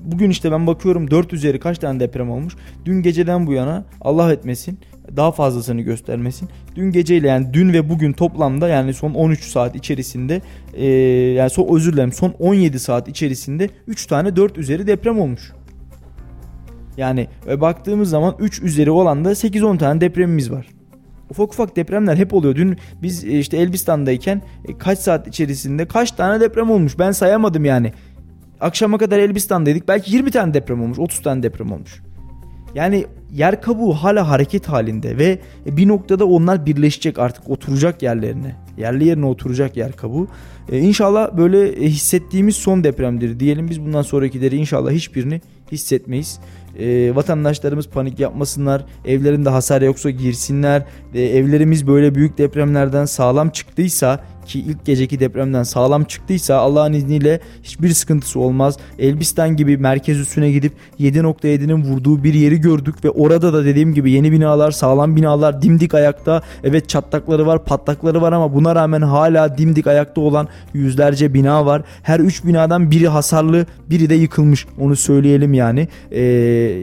bugün işte ben bakıyorum 4 üzeri kaç tane deprem olmuş. Dün geceden bu yana Allah etmesin daha fazlasını göstermesin. Dün geceyle yani dün ve bugün toplamda yani son 13 saat içerisinde e, yani son özür dilerim son 17 saat içerisinde 3 tane 4 üzeri deprem olmuş. Yani e, baktığımız zaman 3 üzeri olan da 8-10 tane depremimiz var. Ufak ufak depremler hep oluyor. Dün biz e, işte Elbistan'dayken e, kaç saat içerisinde kaç tane deprem olmuş ben sayamadım yani. Akşama kadar Elbistan'daydık belki 20 tane deprem olmuş 30 tane deprem olmuş. Yani yer kabuğu hala hareket halinde ve bir noktada onlar birleşecek artık oturacak yerlerine. Yerli yerine oturacak yer kabuğu. Ee, inşallah böyle hissettiğimiz son depremdir diyelim. Biz bundan sonrakileri inşallah hiçbirini hissetmeyiz. Ee, vatandaşlarımız panik yapmasınlar. Evlerinde hasar yoksa girsinler. Ee, evlerimiz böyle büyük depremlerden sağlam çıktıysa ki ilk geceki depremden sağlam çıktıysa Allah'ın izniyle hiçbir sıkıntısı olmaz. Elbistan gibi merkez üstüne gidip 7.7'nin vurduğu bir yeri gördük ve orada da dediğim gibi yeni binalar, sağlam binalar dimdik ayakta. Evet çatlakları var, patlakları var ama buna rağmen hala dimdik ayakta olan yüzlerce bina var. Her 3 binadan biri hasarlı, biri de yıkılmış. Onu söyleyelim yani. Ee,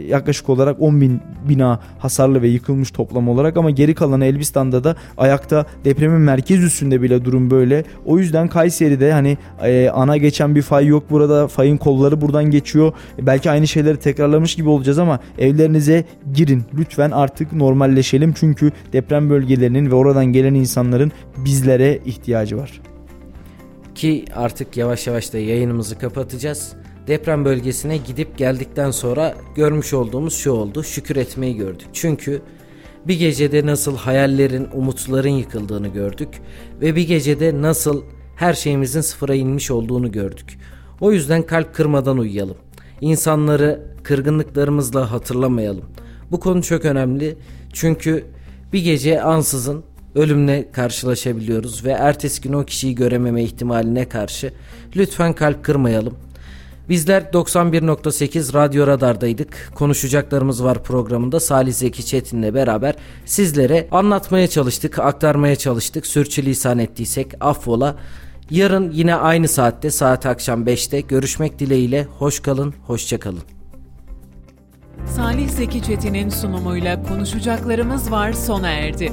yaklaşık olarak 10 bin bina hasarlı ve yıkılmış toplam olarak ama geri kalanı Elbistan'da da ayakta depremin merkez üstünde bile durum böyle. O yüzden Kayseri'de hani e, ana geçen bir fay yok burada. Fayın kolları buradan geçiyor. Belki aynı şeyleri tekrarlamış gibi olacağız ama evlerinize girin. Lütfen artık normalleşelim. Çünkü deprem bölgelerinin ve oradan gelen insanların bizlere ihtiyacı var. Ki artık yavaş yavaş da yayınımızı kapatacağız. Deprem bölgesine gidip geldikten sonra görmüş olduğumuz şu oldu. Şükür etmeyi gördük. Çünkü bir gecede nasıl hayallerin, umutların yıkıldığını gördük ve bir gecede nasıl her şeyimizin sıfıra inmiş olduğunu gördük. O yüzden kalp kırmadan uyuyalım. İnsanları kırgınlıklarımızla hatırlamayalım. Bu konu çok önemli çünkü bir gece ansızın ölümle karşılaşabiliyoruz ve ertesi gün o kişiyi görememe ihtimaline karşı lütfen kalp kırmayalım. Bizler 91.8 Radyo Radar'daydık. Konuşacaklarımız var programında Salih Zeki Çetin'le beraber sizlere anlatmaya çalıştık, aktarmaya çalıştık. Sürçülisan ettiysek affola. Yarın yine aynı saatte saat akşam 5'te görüşmek dileğiyle. Hoş kalın, hoşça kalın. Salih Zeki Çetin'in sunumuyla konuşacaklarımız var sona erdi.